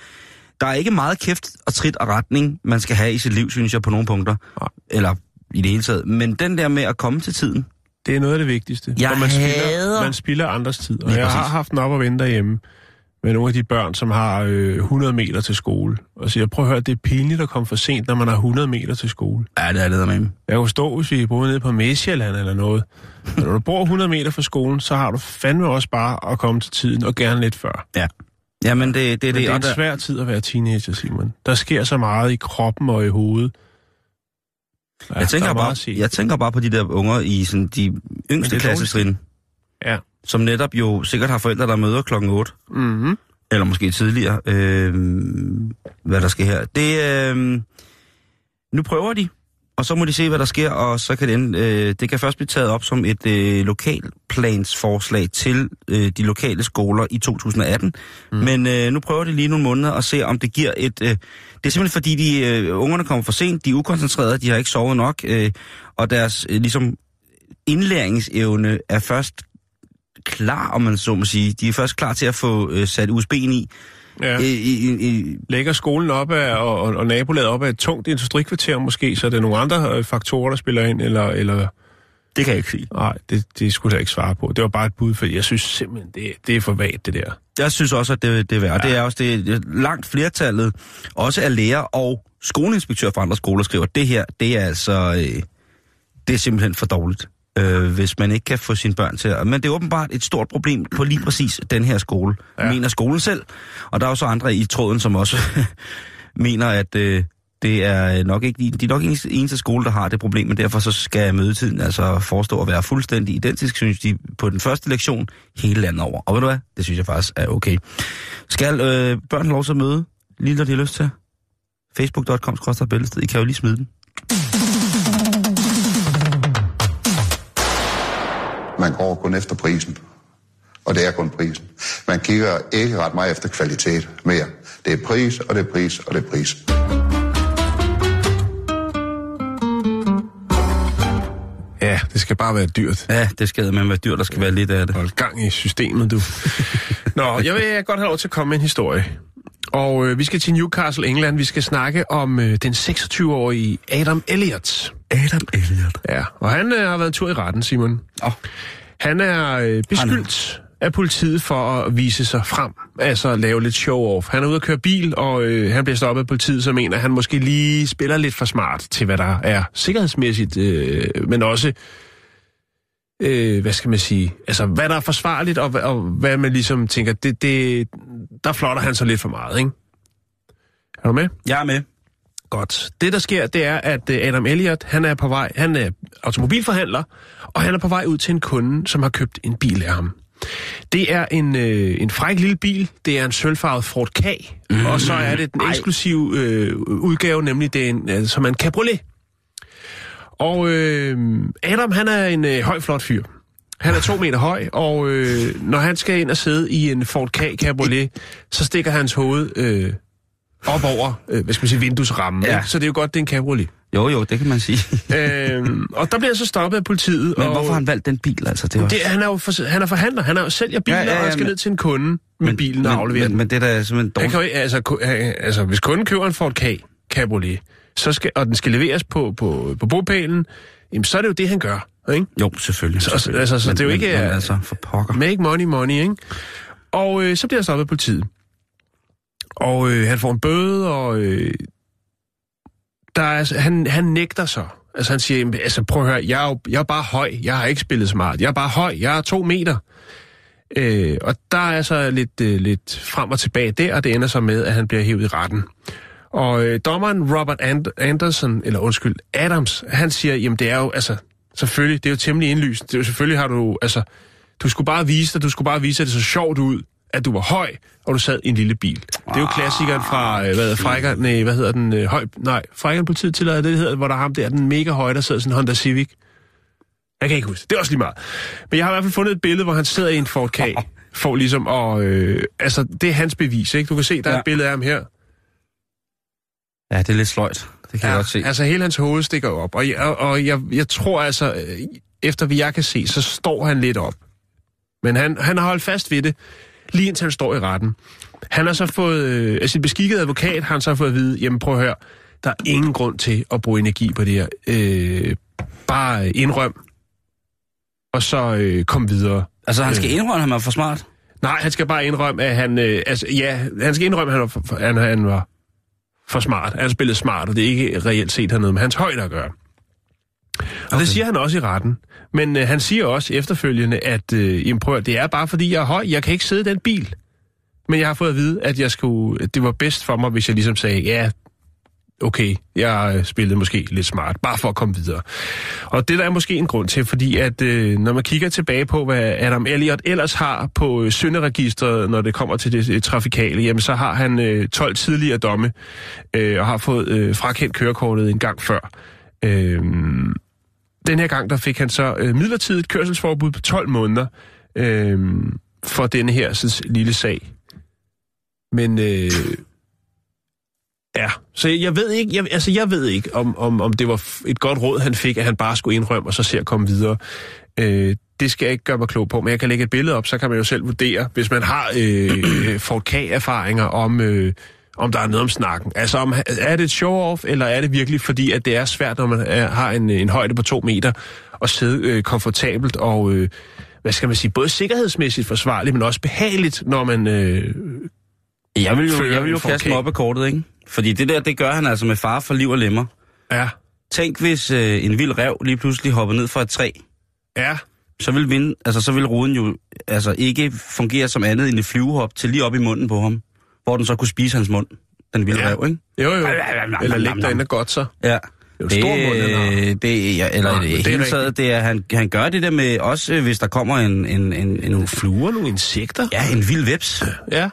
Der er ikke meget kæft og trit og retning, man skal have i sit liv, synes jeg, på nogle punkter. Nej. Eller i det hele taget. Men den der med at komme til tiden, Det er noget af det vigtigste. Jeg For man spilder, hader- man spilder andres tid. Og Lige jeg har haft den op og vente derhjemme med nogle af de børn, som har øh, 100 meter til skole. Og siger, prøv at høre, det er pinligt at komme for sent, når man har 100 meter til skole. ja, det er det der med. Jeg kunne stå, hvis vi boede nede på Mesjælland eller noget. Men når du bor 100 meter fra skolen, så har du fandme også bare at komme til tiden, og gerne lidt før. Ja. Jamen, det, det, Men det, det er en der, svær tid at være teenager, Simon. Der sker så meget i kroppen og i hovedet. Ja, jeg, tænker er bare, jeg tænker bare på de der unger i sådan, de yngste klassetrin, Ja. Som netop jo sikkert har forældre, der møder klokken 8. Mm-hmm. eller måske tidligere, øh, hvad der sker her. Det, øh, nu prøver de, og så må de se, hvad der sker, og så kan det, ende, øh, det kan først blive taget op som et øh, lokalplansforslag til øh, de lokale skoler i 2018. Mm. Men øh, nu prøver de lige nogle måneder og se, om det giver et... Øh, det er simpelthen fordi, de øh, ungerne kommer for sent, de er ukoncentrerede, de har ikke sovet nok, øh, og deres øh, ligesom indlæringsevne er først klar, om man så må sige. De er først klar til at få øh, sat USB'en i. Ja. I, i, i, Lægger skolen op af, og, og, og nabolaget op af et tungt industrikvarter måske, så er det nogle andre øh, faktorer, der spiller ind, eller... eller det kan jeg ikke sige. nej, det, det skulle jeg ikke svare på. Det var bare et bud, for jeg synes simpelthen, det, det er for vagt, det der. Jeg synes også, at det, det er værd. Ja. Det er også det, det langt flertallet, også af lærer og skoleinspektør fra andre skoler, skriver, at det her, det er altså, øh, det er simpelthen for dårligt, øh, hvis man ikke kan få sine børn til at... Men det er åbenbart et stort problem på lige præcis den her skole, ja. Mener skolen selv. Og der er også andre i tråden, som også mener, at øh, det er nok ikke, de er nok ikke eneste skole, der har det problem, men derfor så skal mødetiden altså forestå at være fuldstændig identisk, synes de, på den første lektion hele landet over. Og ved du hvad? Det synes jeg faktisk er okay. Skal øh, børn lov til at møde, lige når de har lyst til? Facebook.com bæltested. I kan jo lige smide den. Man går kun efter prisen. Og det er kun prisen. Man kigger ikke ret meget efter kvalitet mere. Det er pris, og det er pris, og det er pris. Ja, det skal bare være dyrt. Ja, det skal man være dyr, der skal være lidt af det. Hold gang i systemet, du. Nå, jeg vil godt have lov til at komme med en historie. Og øh, vi skal til Newcastle, England. Vi skal snakke om øh, den 26-årige Adam Elliot. Adam Elliot. Ja, og han øh, har været en tur i retten, Simon. Åh. Han er øh, beskyldt af politiet for at vise sig frem, altså lave lidt show-off. Han er ude at køre bil, og øh, han bliver stoppet af politiet, som mener, at han måske lige spiller lidt for smart til, hvad der er sikkerhedsmæssigt, øh, men også, øh, hvad skal man sige, altså hvad der er forsvarligt, og, og hvad man ligesom tænker, det, det, der flotter han så lidt for meget, ikke? Er du med? Jeg er med. Godt. Det, der sker, det er, at øh, Adam Elliot, han er på vej, han er automobilforhandler, og han er på vej ud til en kunde, som har købt en bil af ham. Det er en, øh, en fræk lille bil. Det er en sølvfarvet Ford K. Mm. Og så er det den eksklusive øh, udgave, nemlig det er en, øh, som er en cabriolet. Og øh, Adam, han er en øh, høj, flot fyr. Han er to meter høj, og øh, når han skal ind og sidde i en Ford K cabriolet, så stikker hans hoved øh, op over, øh, hvad skal man sige, vinduesrammen. Ja. Så det er jo godt, det er en cabriolet. Jo, jo, det kan man sige. øhm, og der bliver han så stoppet af politiet. Men og hvorfor har han valgt den bil, altså? Det, var... det, han er jo for, han er forhandler, han er jo sælger biler, Ja, ja, ja, og han skal men- ned til en kunde med men, bilen og aflevere men, den. men det der er simpelthen Han dårligt. kan jo altså, altså, hvis kunden køber en Ford K cabriolet, så skal, og den skal leveres på, på, på bogpælen, jamen, så er det jo det, han gør. Ikke? Jo, selvfølgelig. Så- selvfølgelig. altså, så men, det er jo ikke, Men, øh, altså, for pokker. Make money, money, ikke? Og øh, så bliver han stoppet af politiet. Og øh, han får en bøde, og øh, der er, han, han nægter så. Altså han siger, altså prøv at høre, jeg er, jo, jeg er bare høj, jeg har ikke spillet smart, jeg er bare høj, jeg er to meter. Øh, og der er så lidt, øh, lidt frem og tilbage der, og det ender så med, at han bliver hævet i retten. Og øh, dommeren Robert And- Anderson, eller undskyld, Adams, han siger, jamen det er jo, altså, selvfølgelig, det er jo temmelig indlysende. Det er jo selvfølgelig har du, altså, du skulle bare vise dig, du skulle bare vise, at det så sjovt ud, at du var høj, og du sad i en lille bil. Det er jo klassikeren fra, øh, hvad hedder, Frækker, nej, hvad hedder den, øh, høj, nej, Frækker politiet tillader det, det hedder, hvor der er ham der, den mega høje, der sidder sådan en Honda Civic. Jeg kan ikke huske det. Er også lige meget. Men jeg har i hvert fald fundet et billede, hvor han sidder i en Ford K. For ligesom at... Øh, altså, det er hans bevis, ikke? Du kan se, der ja. er et billede af ham her. Ja, det er lidt sløjt. Det kan ja, jeg godt se. altså hele hans hoved stikker op. Og, jeg, og jeg, jeg tror altså, øh, efter hvad jeg kan se, så står han lidt op. Men han, han har holdt fast ved det, lige indtil han står i retten. Han har så fået, øh, af sin beskikkede advokat, har han så fået at vide, jamen prøv at høre, der er ingen grund til at bruge energi på det her. Øh, bare indrøm, og så øh, kom videre. Altså, han skal indrømme, at han er for smart. Nej, han skal bare indrømme, at han... Øh, altså, ja, han skal indrømme, at han var for, han, han var for smart. Han spillede smart, og det er ikke reelt set har noget med hans højde at gøre. Og okay. det siger han også i retten. Men øh, han siger også efterfølgende, at øh, prøv, det er bare fordi, jeg er høj. Jeg kan ikke sidde i den bil. Men jeg har fået at vide, at, jeg skulle, at det var bedst for mig, hvis jeg ligesom sagde, ja, okay, jeg øh, spillede måske lidt smart, bare for at komme videre. Og det der er måske en grund til, fordi at øh, når man kigger tilbage på, hvad Adam Elliot ellers har på øh, synderegistret, når det kommer til det øh, trafikale, jamen så har han øh, 12 tidligere domme, øh, og har fået øh, frakendt kørekortet en gang før. Øh, den her gang, der fik han så øh, midlertidigt kørselsforbud på 12 måneder øh, for denne her sådan, lille sag. Men øh, ja, så jeg ved ikke, jeg, altså jeg ved ikke, om, om, om det var et godt råd, han fik, at han bare skulle indrømme og så se at komme videre. Øh, det skal jeg ikke gøre mig klog på, men jeg kan lægge et billede op, så kan man jo selv vurdere, hvis man har øh, øh Ford K-erfaringer om... Øh, om der er noget om snakken. Altså, om, er det et show-off, eller er det virkelig fordi, at det er svært, når man er, har en, en højde på to meter, at sidde øh, komfortabelt og, øh, hvad skal man sige, både sikkerhedsmæssigt forsvarligt, men også behageligt, når man... Øh, Jeg vil jo, jeg vil jo kaste mig op af kortet, ikke? Fordi det der, det gør han altså med far for liv og lemmer. ja, Tænk, hvis øh, en vild rev lige pludselig hopper ned fra et træ. ja, Så vil, vind, altså, så vil ruden jo altså, ikke fungere som andet end et flyvehop til lige op i munden på ham. Hvor den så kunne spise hans mund, den vilde Ja. rev, ikke? jo jo, eller ligge derinde og godt så. Ja. jo en stor mund, han har. det, det, ja, eller Nå, det, det er hele taget, det er, han, han gør det der med, også hvis der kommer en, en, en, en, en Fluer, nogle insekter. ja, en vild veps, Ja,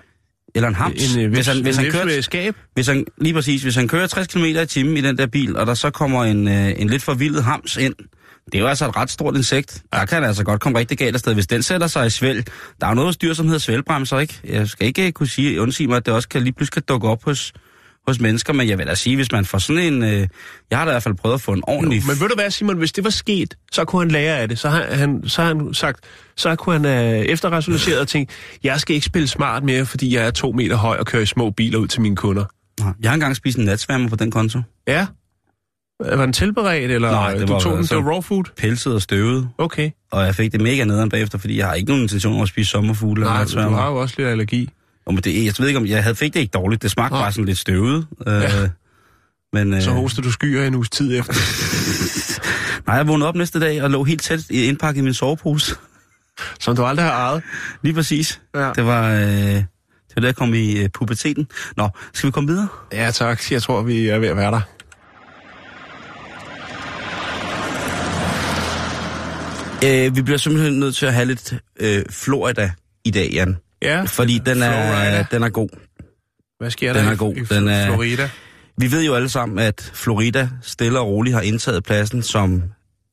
eller en hams. en, øh, hvis han, hvis han kører, skab. hvis han, lige præcis, hvis han kører 60 km i timen i den der bil, og der så kommer en, øh, en lidt forvildet hams ind, det er jo altså et ret stort insekt. Der kan det altså godt komme rigtig galt afsted. Hvis den sætter sig i svælg, der er jo noget styr, som hedder svælbremser, ikke? Jeg skal ikke kunne sige, undsige mig, at det også kan lige pludselig kan dukke op hos, hos mennesker, men jeg vil da sige, hvis man får sådan en... Øh, jeg har da i hvert fald prøvet at få en ordentlig... Men ved du hvad, Simon, hvis det var sket, så kunne han lære af det. Så har han, så har han sagt, så kunne han øh, efterrationaliseret og tænkt, jeg skal ikke spille smart mere, fordi jeg er to meter høj og kører i små biler ud til mine kunder. Jeg har engang spist en natsværmer på den konto. Ja. Var den tilberedt, eller Nej, det du var tog den, altså- det var raw food? Pelset og støvet, Okay. og jeg fik det mega nederen bagefter, fordi jeg har ikke nogen intention om at spise sommerfugle eller Nej, du har jo også lidt allergi. Og men det, jeg ved ikke, om jeg havde fik det ikke dårligt. Det smagte Nej. bare sådan lidt støvet. Øh, Ja. Men, øh, Så hoster du skyer en uges tid efter. nej, jeg vågnede op næste dag og lå helt tæt i- indpakket i min sovepose. Som du aldrig har ejet. Lige præcis. Ja. Det var... Øh, det var da jeg kom i øh, puberteten. Nå, skal vi komme videre? Ja, tak. Jeg tror, vi er ved at være der. Øh, vi bliver simpelthen nødt til at have lidt øh, Florida i dag, Jan. Ja. Fordi den er, Florida. den er god. Hvad sker Den der er i- god. i Den er- Florida? Vi ved jo alle sammen, at Florida stille og roligt har indtaget pladsen som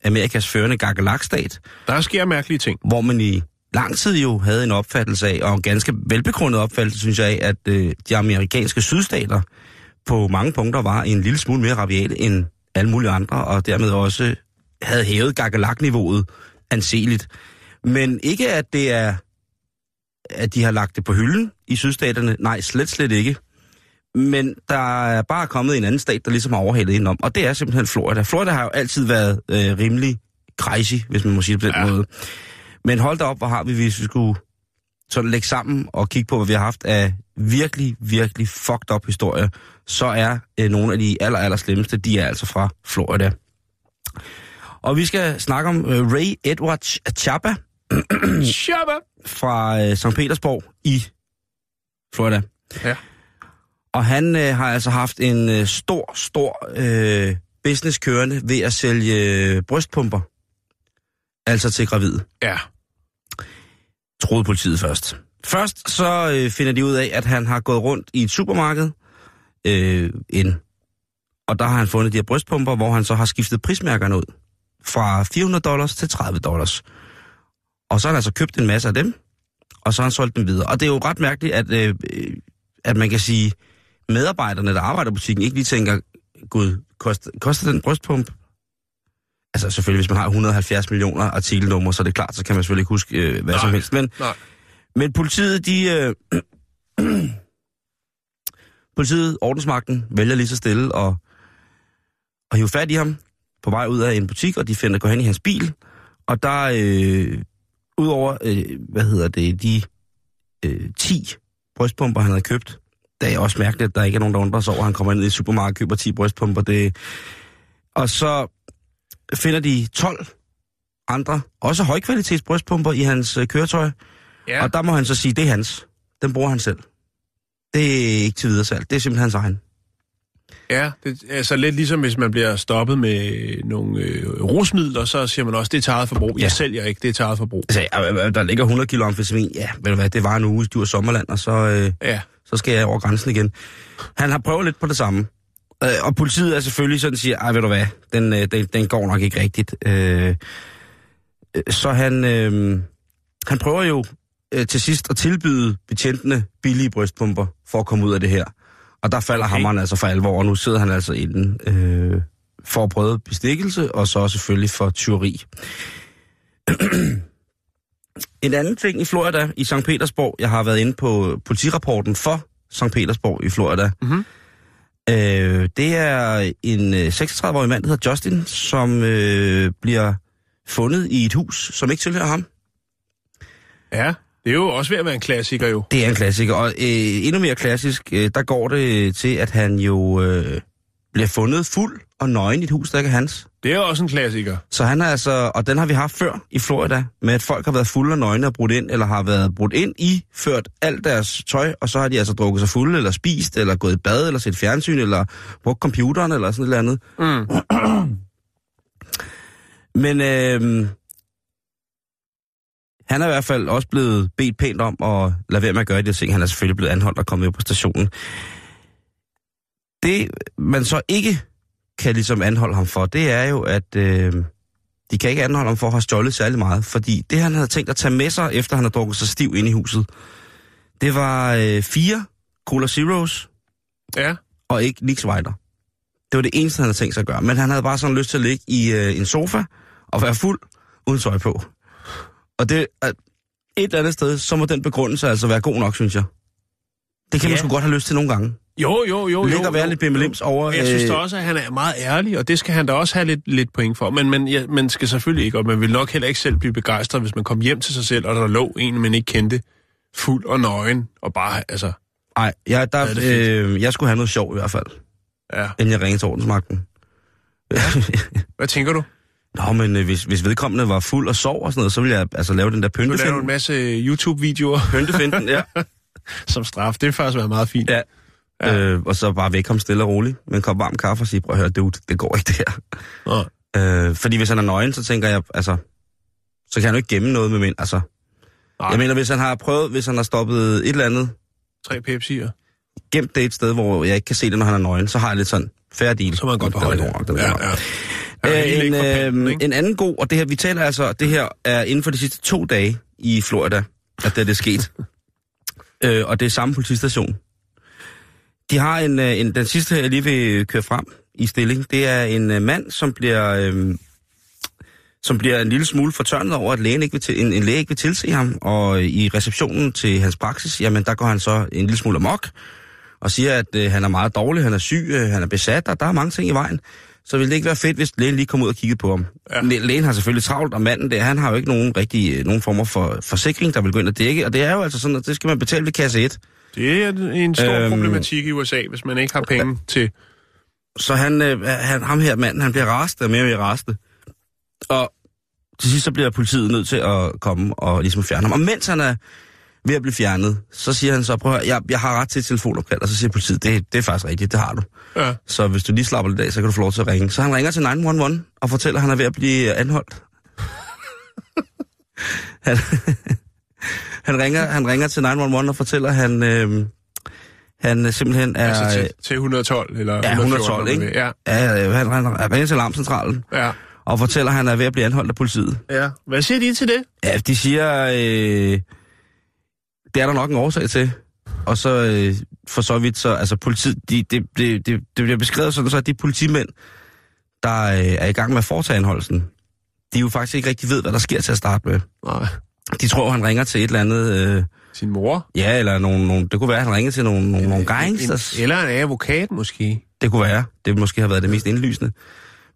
Amerikas førende gakalakstat, Der sker mærkelige ting. hvor man i lang tid jo havde en opfattelse af, og en ganske velbegrundet opfattelse, synes jeg, af, at øh, de amerikanske sydstater på mange punkter var en lille smule mere rabiale end alle mulige andre, og dermed også havde hævet gagalakniveauet anseligt. Men ikke at det er, at de har lagt det på hylden i sydstaterne. Nej, slet, slet ikke. Men der er bare kommet en anden stat, der ligesom har overhalet indenom, og det er simpelthen Florida. Florida har jo altid været øh, rimelig crazy, hvis man må sige det på den Ja. måde. Men hold da op, hvor har vi, hvis vi skulle sådan lægge sammen og kigge på, hvad vi har haft af virkelig, virkelig fucked up historier, så er øh, nogle af de aller, aller slemmeste, de er altså fra Florida. Og vi skal snakke om øh, Ray Edward Chapa Shabba! fra øh, St. Petersborg i Florida. Ja. Og han øh, har altså haft en øh, stor, stor øh, business kørende ved at sælge øh, brystpumper. Altså til gravide. Ja. troede politiet først. Først så øh, finder de ud af, at han har gået rundt i et supermarked, øh, en, og der har han fundet de her brystpumper, hvor han så har skiftet prismærkerne ud. Fra 400 dollars til 30 dollars. Og så har han altså købt en masse af dem, og så har han solgt dem videre. Og det er jo ret mærkeligt, at, øh, øh, at man kan sige, medarbejderne, der arbejder i butikken, ikke lige tænker, gud, koster, koster den brystpump? Altså selvfølgelig, hvis man har 170 millioner artikelnumre, så er det klart, så kan man selvfølgelig ikke huske øh, hvad Nej, som helst. Men, nej. men politiet, de... Øh, politiet, ordensmagten, vælger lige så stille og, og hive fat i ham på vej ud af en butik, og de finder går hen i hans bil. Og der, øh, udover, øh, hvad hedder det, de øh, 10 brystpumper, han havde købt, det er også mærkeligt, at der ikke er nogen, der undrer sig over, at han kommer ind i et supermarked og køber 10 brystpumper. Det... Og så finder de 12 andre, også højkvalitets brystpumper i hans øh, køretøj. Ja. Og der må han så sige, det er hans. Den bruger han selv. Det er ikke til videre salg. Det er simpelthen hans egen. Ja, det er så lidt ligesom hvis man bliver stoppet med nogle øh, rusmidler, så siger man også, det er til eget forbrug. Ja. Jeg sælger ikke, det er til eget forbrug. Altså, øh, øh, der ligger 100 kilo amfetamin. Ja, ved du hvad, det var en uge, du er sommerland, og så, øh, Ja, så skal jeg over grænsen igen. Han har prøvet lidt på det samme. Øh, og politiet er selvfølgelig sådan, siger, ej, ved du hvad, den, øh, den, den går nok ikke rigtigt. Øh, øh, så han, øh, han prøver jo øh, til sidst at tilbyde betjentene billige brystpumper for at komme ud af det her. Og der falder okay. Hammeren altså for alvor, og nu sidder han altså inden øh, for at prøve bestikkelse, og så selvfølgelig for tyveri. en anden ting i Florida, i St. Petersborg, jeg har været inde på politirapporten for St. Petersborg i Florida. Mhm. Øh, det er en øh, 36-årig mand, der hedder Justin, som øh, bliver fundet i et hus, som ikke tilhører ham. ja. Det er jo også ved at være en klassiker jo. Det er en klassiker, og øh, endnu mere klassisk, øh, der går det til, at han jo øh, bliver fundet fuld og nøgen i et hus, der ikke er hans. Det er også en klassiker. Så han er altså, og den har vi haft før i Florida, med at folk har været fulde og nøgne og brudt ind, eller har været brudt ind i, ført alt deres tøj, og så har de altså drukket sig fulde, eller spist, eller gået i bad, eller set fjernsyn, eller brugt computeren, eller sådan et eller andet. Mm. Men øh, han er i hvert fald også blevet bedt pænt om at lade være med at gøre de ting. Han er selvfølgelig blevet anholdt og kommet på stationen. Det, man så ikke kan ligesom anholde ham for, det er jo, at øh, de kan ikke anholde ham for at have stjålet særlig meget. Fordi det, han havde tænkt at tage med sig, efter han havde drukket sig stiv ind i huset, det var øh, fire Cola Zeros Ja. og ikke Nix Whiter. Det var det eneste, han havde tænkt sig at gøre. Men han havde bare sådan lyst til at ligge i øh, en sofa og være fuld uden tøj på. Og det er et eller andet sted, så må den begrundelse altså være god nok, synes jeg. Det kan ja. man Ja. sgu godt have lyst til nogle gange. Jo, jo, jo. Ligge jo, og være jo, lidt bimelims jo. over, Jeg synes øh, da også, at han er meget ærlig, og det skal han da også have lidt, lidt point for. Men, men ja, man skal selvfølgelig ikke, og man vil nok heller ikke selv blive begejstret, hvis man kom hjem til sig selv, og der lå en, man ikke kendte, fuld og nøgen, og bare, altså, Nej, jeg, der, Ja, er øh, jeg skulle have noget sjov i hvert fald, ja. inden jeg ringede til ordensmagten. Hvad tænker du? Nå, men øh, hvis, hvis vedkommende var fuld og sov og sådan noget, så ville jeg altså lave den der Du laver en pyntefinden. masse YouTube-videoer Pyntefinden, ja. som straf. Det er faktisk været meget fint. ja. Ja. Øh, og så bare væk ham stille og roligt med en kop varm kaffe og sige, prøv at høre, dude, det går ikke det her. Nå. Øh, fordi hvis han er nøgen, så tænker jeg, altså, så kan han jo ikke gemme noget med mænd. Altså, Nej, jeg mener, hvis han har prøvet, hvis han har stoppet et eller andet, tre Pepsi'er. gemt det et sted, hvor jeg ikke kan se det, når han er nøgen, så har jeg lidt sådan, deal. Så er man godt den er Ja, ja. Øh, en, for panten, øh, en anden god, og det her, vi taler altså, det her er inden for de sidste to dage i Florida, at det er det sket. øh, og det er samme politistation. De har en, øh, en, den sidste, jeg lige vil køre frem i stilling, det er en øh, mand, som bliver, øh, som bliver en lille smule fortørnet over, at lægen ikke vil til, en, en læge ikke vil tilse ham, og i receptionen til hans praksis, jamen der går han så en lille smule amok, og siger, at øh, han er meget dårlig, han er syg, øh, han er besat, og der er mange ting i vejen. Så ville det ikke være fedt, hvis lægen lige kom ud og kiggede på ham. Ja. Ja. Lægen har selvfølgelig travlt, og manden der, han har jo ikke nogen rigtig, øh, nogen former for forsikring, der vil gå ind og dække, og det er jo altså sådan, at det skal man betale ved kasse 1. Det er en stor Øhm. problematik i USA, hvis man ikke har penge til... Så han, øh, han, ham her manden, han bliver rastet og mere og mere rastet. Og til sidst så bliver politiet nødt til at komme og ligesom fjerne ham. Og mens han er ved at blive fjernet, så siger han så, prøv at jeg, jeg har ret til et telefonopkald, og så siger politiet, det, det er faktisk rigtigt, det har du. Ja. Så hvis du lige slapper lidt af, så kan du få lov til at ringe. Så han ringer til 911 og fortæller, at han er ved at blive anholdt. han, han, ringer, han ringer til 911 og fortæller, at han, øh, han simpelthen er... Altså til, til 112 eller ja, 112, ikke? Ja, Ja, han, han, han ringer til alarmcentralen ja. og fortæller, at han er ved at blive anholdt af politiet. ja. Hvad siger de til det? Ja, de siger, øh, det er der nok en årsag til. Og så øh, for så vidt, så altså politiet, de, det, det, det, det bliver beskrevet sådan, så at de politimænd, der øh, er i gang med at foretage anholdelsen, de jo faktisk ikke rigtig ved, hvad der sker til at starte med. Nej. De tror, han ringer til et eller andet... Øh, Sin mor? ja, eller nogle, nogle, det kunne være, at han ringer til nogle, nogle, nogle gangsters. Eller en advokat måske. Det kunne være. Det måske har været det mest indlysende.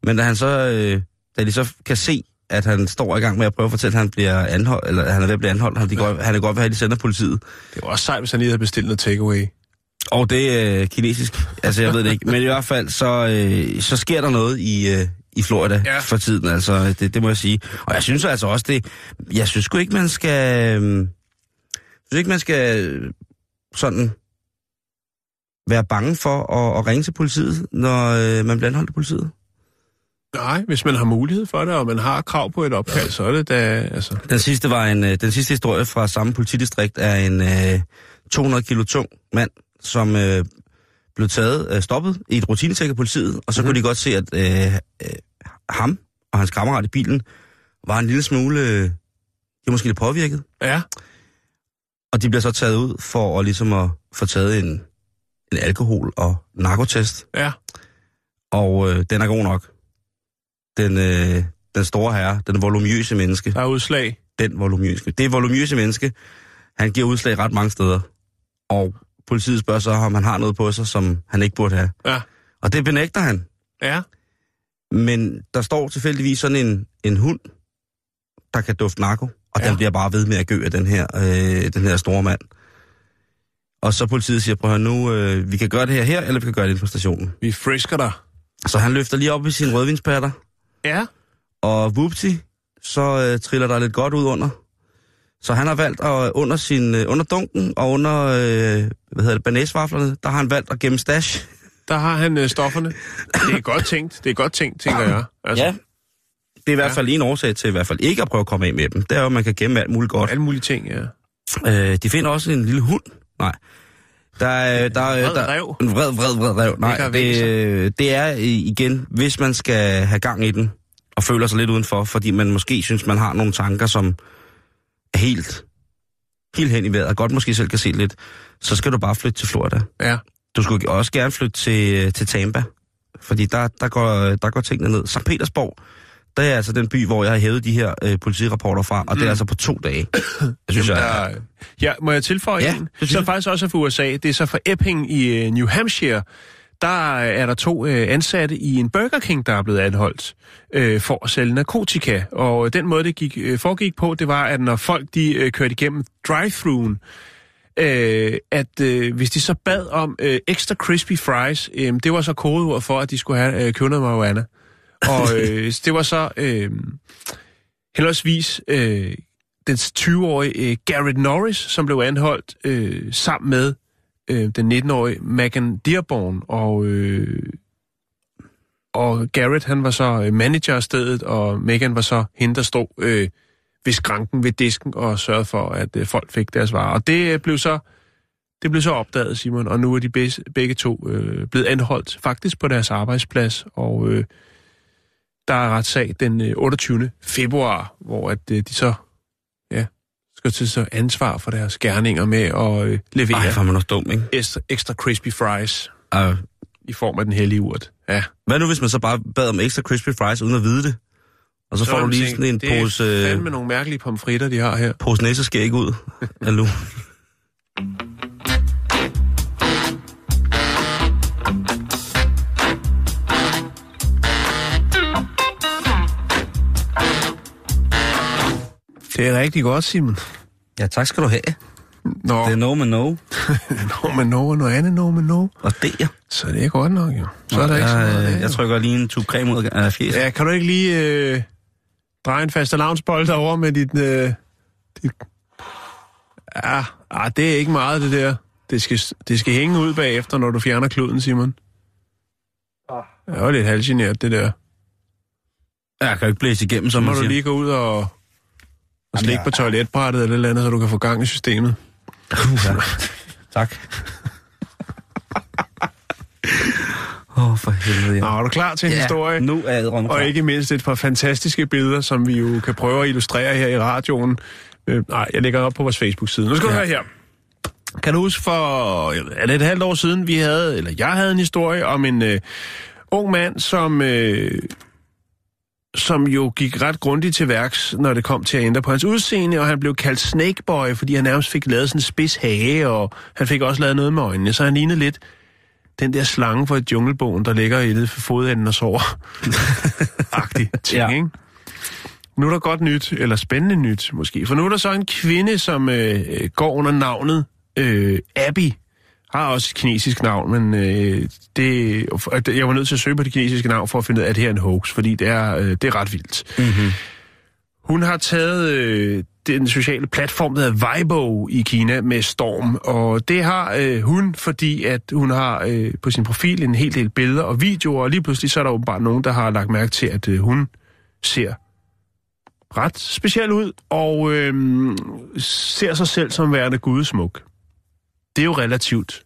Men da han så, øh, da de så kan se, at han står i gang med at prøve at fortælle, at han bliver anholdt, eller han er ved at blive anholdt, han, de godt, han er godt ved at de sender politiet. Det var også sejt, hvis han lige havde bestilt noget takeaway. Og det er øh, kinesisk. Altså, jeg ved det ikke. Men i hvert fald, så, øh, så sker der noget i, øh, i Florida Ja. for tiden. Altså, det, det må jeg sige. Og jeg synes altså også, det... Jeg synes sgu ikke, man skal... Øh, jeg synes ikke, man skal øh, sådan være bange for at, at ringe til politiet, når øh, man bliver anholdt af politiet. Nej, hvis man har mulighed for det, og man har krav på et opkald, så er det da... Altså, Den sidste var en, øh, den sidste historie fra samme politidistrikt er en øh, 200 kilo tung mand, som øh, blev taget, øh, stoppet i et rutinetek af politiet, og så mm-hmm. kunne de godt se, at øh, øh, ham og hans kammerat i bilen var en lille smule, øh, de var måske lidt påvirket, ja, og de bliver så taget ud for at ligesom at få taget en, en alkohol- og narkotest, ja. og øh, den er god nok. Den, øh, den store herre, den voluminøse menneske, Der er udslag. den voluminøse. Det voluminøse menneske, han giver udslag ret mange steder. Og politiet spørger så, om han har noget på sig, som han ikke burde have. Ja, Og det benægter han. ja. Men der står tilfældigvis sådan en, en hund, der kan dufte narko, og Ja. ja. den bliver bare ved med at gø af den her, øh, den her store mand. Og så politiet siger, prøv at høre, nu, øh, vi kan gøre det her her, eller vi kan gøre det inde på stationen. Vi frisker dig. Så han løfter lige op i sine rødvinspatter, Ja, og whoopty, så øh, triller der lidt godt ud under. Så han har valgt at under, sin, øh, under dunken og under øh, hvad hedder det, banæsvaflerne, der har han valgt at gemme stash. der har han øh, stofferne. Det er godt tænkt. Det er godt tænkt, tænker jeg. Altså, Ja. Det er i hvert Ja. fald en årsag til i hvert fald ikke at prøve at komme af med dem. Det er jo, at man kan gemme alt muligt godt. Alle mulige ting, ja. Øh, de finder også en lille hund. Nej. Der er, der, er, vred der. En vred, vred, vred rev. Nej, det, øh, det er igen, hvis man skal have gang i den, og føler sig lidt udenfor, fordi man måske synes, man har nogle tanker, som er helt, helt hen i vejret, og godt måske selv kan se lidt, så skal du bare flytte til Florida. Ja, Du skulle også gerne flytte til, til Tampa, fordi der, der, går, der går tingene ned. St. Petersborg, der er altså den by, hvor jeg har hævet de her øh, politirapporter fra, og mm. det er altså på to dage. Jeg synes, Jamen, jeg, der, ja, må jeg tilføje Ja, en? det Så faktisk også fra USA. Det er så fra Epping i øh, New Hampshire. Der er der to øh, ansatte i en Burger King, der er blevet anholdt øh, for at sælge narkotika. Og den måde, det gik, øh, foregik på, det var, at når folk de øh, kørte igennem drive-thruen, øh, at øh, hvis de så bad om øh, extra crispy fries, øh, det var så kodeord for, at de skulle have øh, købt noget marijuana. Og øh, det var så øh, heldigvis øh, den 20-årige øh, Garrett Norris, som blev anholdt øh, sammen med øh, den 19-årige Megan Dearborn. Og, øh, og Garrett, han var så øh, manager af stedet, og Megan var så hende, der stod øh, ved skranken, ved disken, og sørgede for, at øh, folk fik deres varer. Og det øh, blev så det blev så opdaget, Simon, og nu er de begge, begge to øh, blevet anholdt faktisk på deres arbejdsplads, og øh, der er retssag den øh, 28. februar, hvor at øh, de så ja, skal til så ansvar for deres gerninger med at øh, levere ej, er man også dum, ikke? ekstra, ekstra crispy fries Uh, i form af den hellige urt. Ja. hvad nu, hvis man så bare bad om ekstra crispy fries, uden at vide det? Og så, så får du lige sådan en det pose, er øh, fandme nogle mærkelige pomfritter, de har her. pose næseskæg ud. Hallo. Det er rigtig godt, Simon. Ja, tak skal du have. Nå, Det er no man no. når man når, og noget andet når man når. Og det er. Så det er godt nok, jo. Så er der ikke så jeg, meget. øh, jeg trykker lige en tube creme ud af fjeset. Ja, kan du ikke lige øh, dreje en faste lavnsbold over med dit... Øh, dit... Ja, ah, det er ikke meget, det der. Det skal, det skal hænge ud bagefter, når du fjerner kluden, Simon. Det var lidt halvgenert, det der. Jeg kan jo ikke blæse igennem, Så som må man du siger. lige gå ud og, Og slik på toiletbrættet eller et eller andet, så du kan få gang i systemet. Ja. tak. Åh, oh, for helvede, Nå, ja. er du klar til en historie? nu er jeg Og ikke mindst et par fantastiske billeder, som vi jo kan prøve at illustrere her i radioen. Øh, nej, jeg lægger op på vores Facebook-side. Nu skal du Ja. høre her. Kan du huske for, er det et halvt år siden, vi havde, eller jeg havde en historie om en øh, ung mand, som, øh, som jo gik ret grundigt til værks, når det kom til at ændre på hans udseende, og han blev kaldt Snakeboy, fordi han nærmest fik lavet sådan en spids hage, og han fik også lavet noget med øjnene, så han lignede lidt den der slange et junglebogen, der ligger i det for fodenden og sover. Agtig ting, Ja. ja. ikke? Nu er der godt nyt, eller spændende nyt måske, for nu er der så en kvinde, som øh, øh, går under navnet øh, Abby. Har også et kinesisk navn, men øh, det, jeg var nødt til at søge på det kinesiske navn for at finde ud af, at det her er en hoax, fordi det er, øh, det er ret vildt. Mm-hmm. Hun har taget øh, den sociale platform, der hedder Weibo i Kina med storm, og det har øh, hun, fordi at hun har øh, på sin profil en hel del billeder og videoer, og lige pludselig så er der åbenbart nogen, der har lagt mærke til, at øh, hun ser ret speciel ud, og øh, ser sig selv som værende gudsmuk. Det er jo relativt.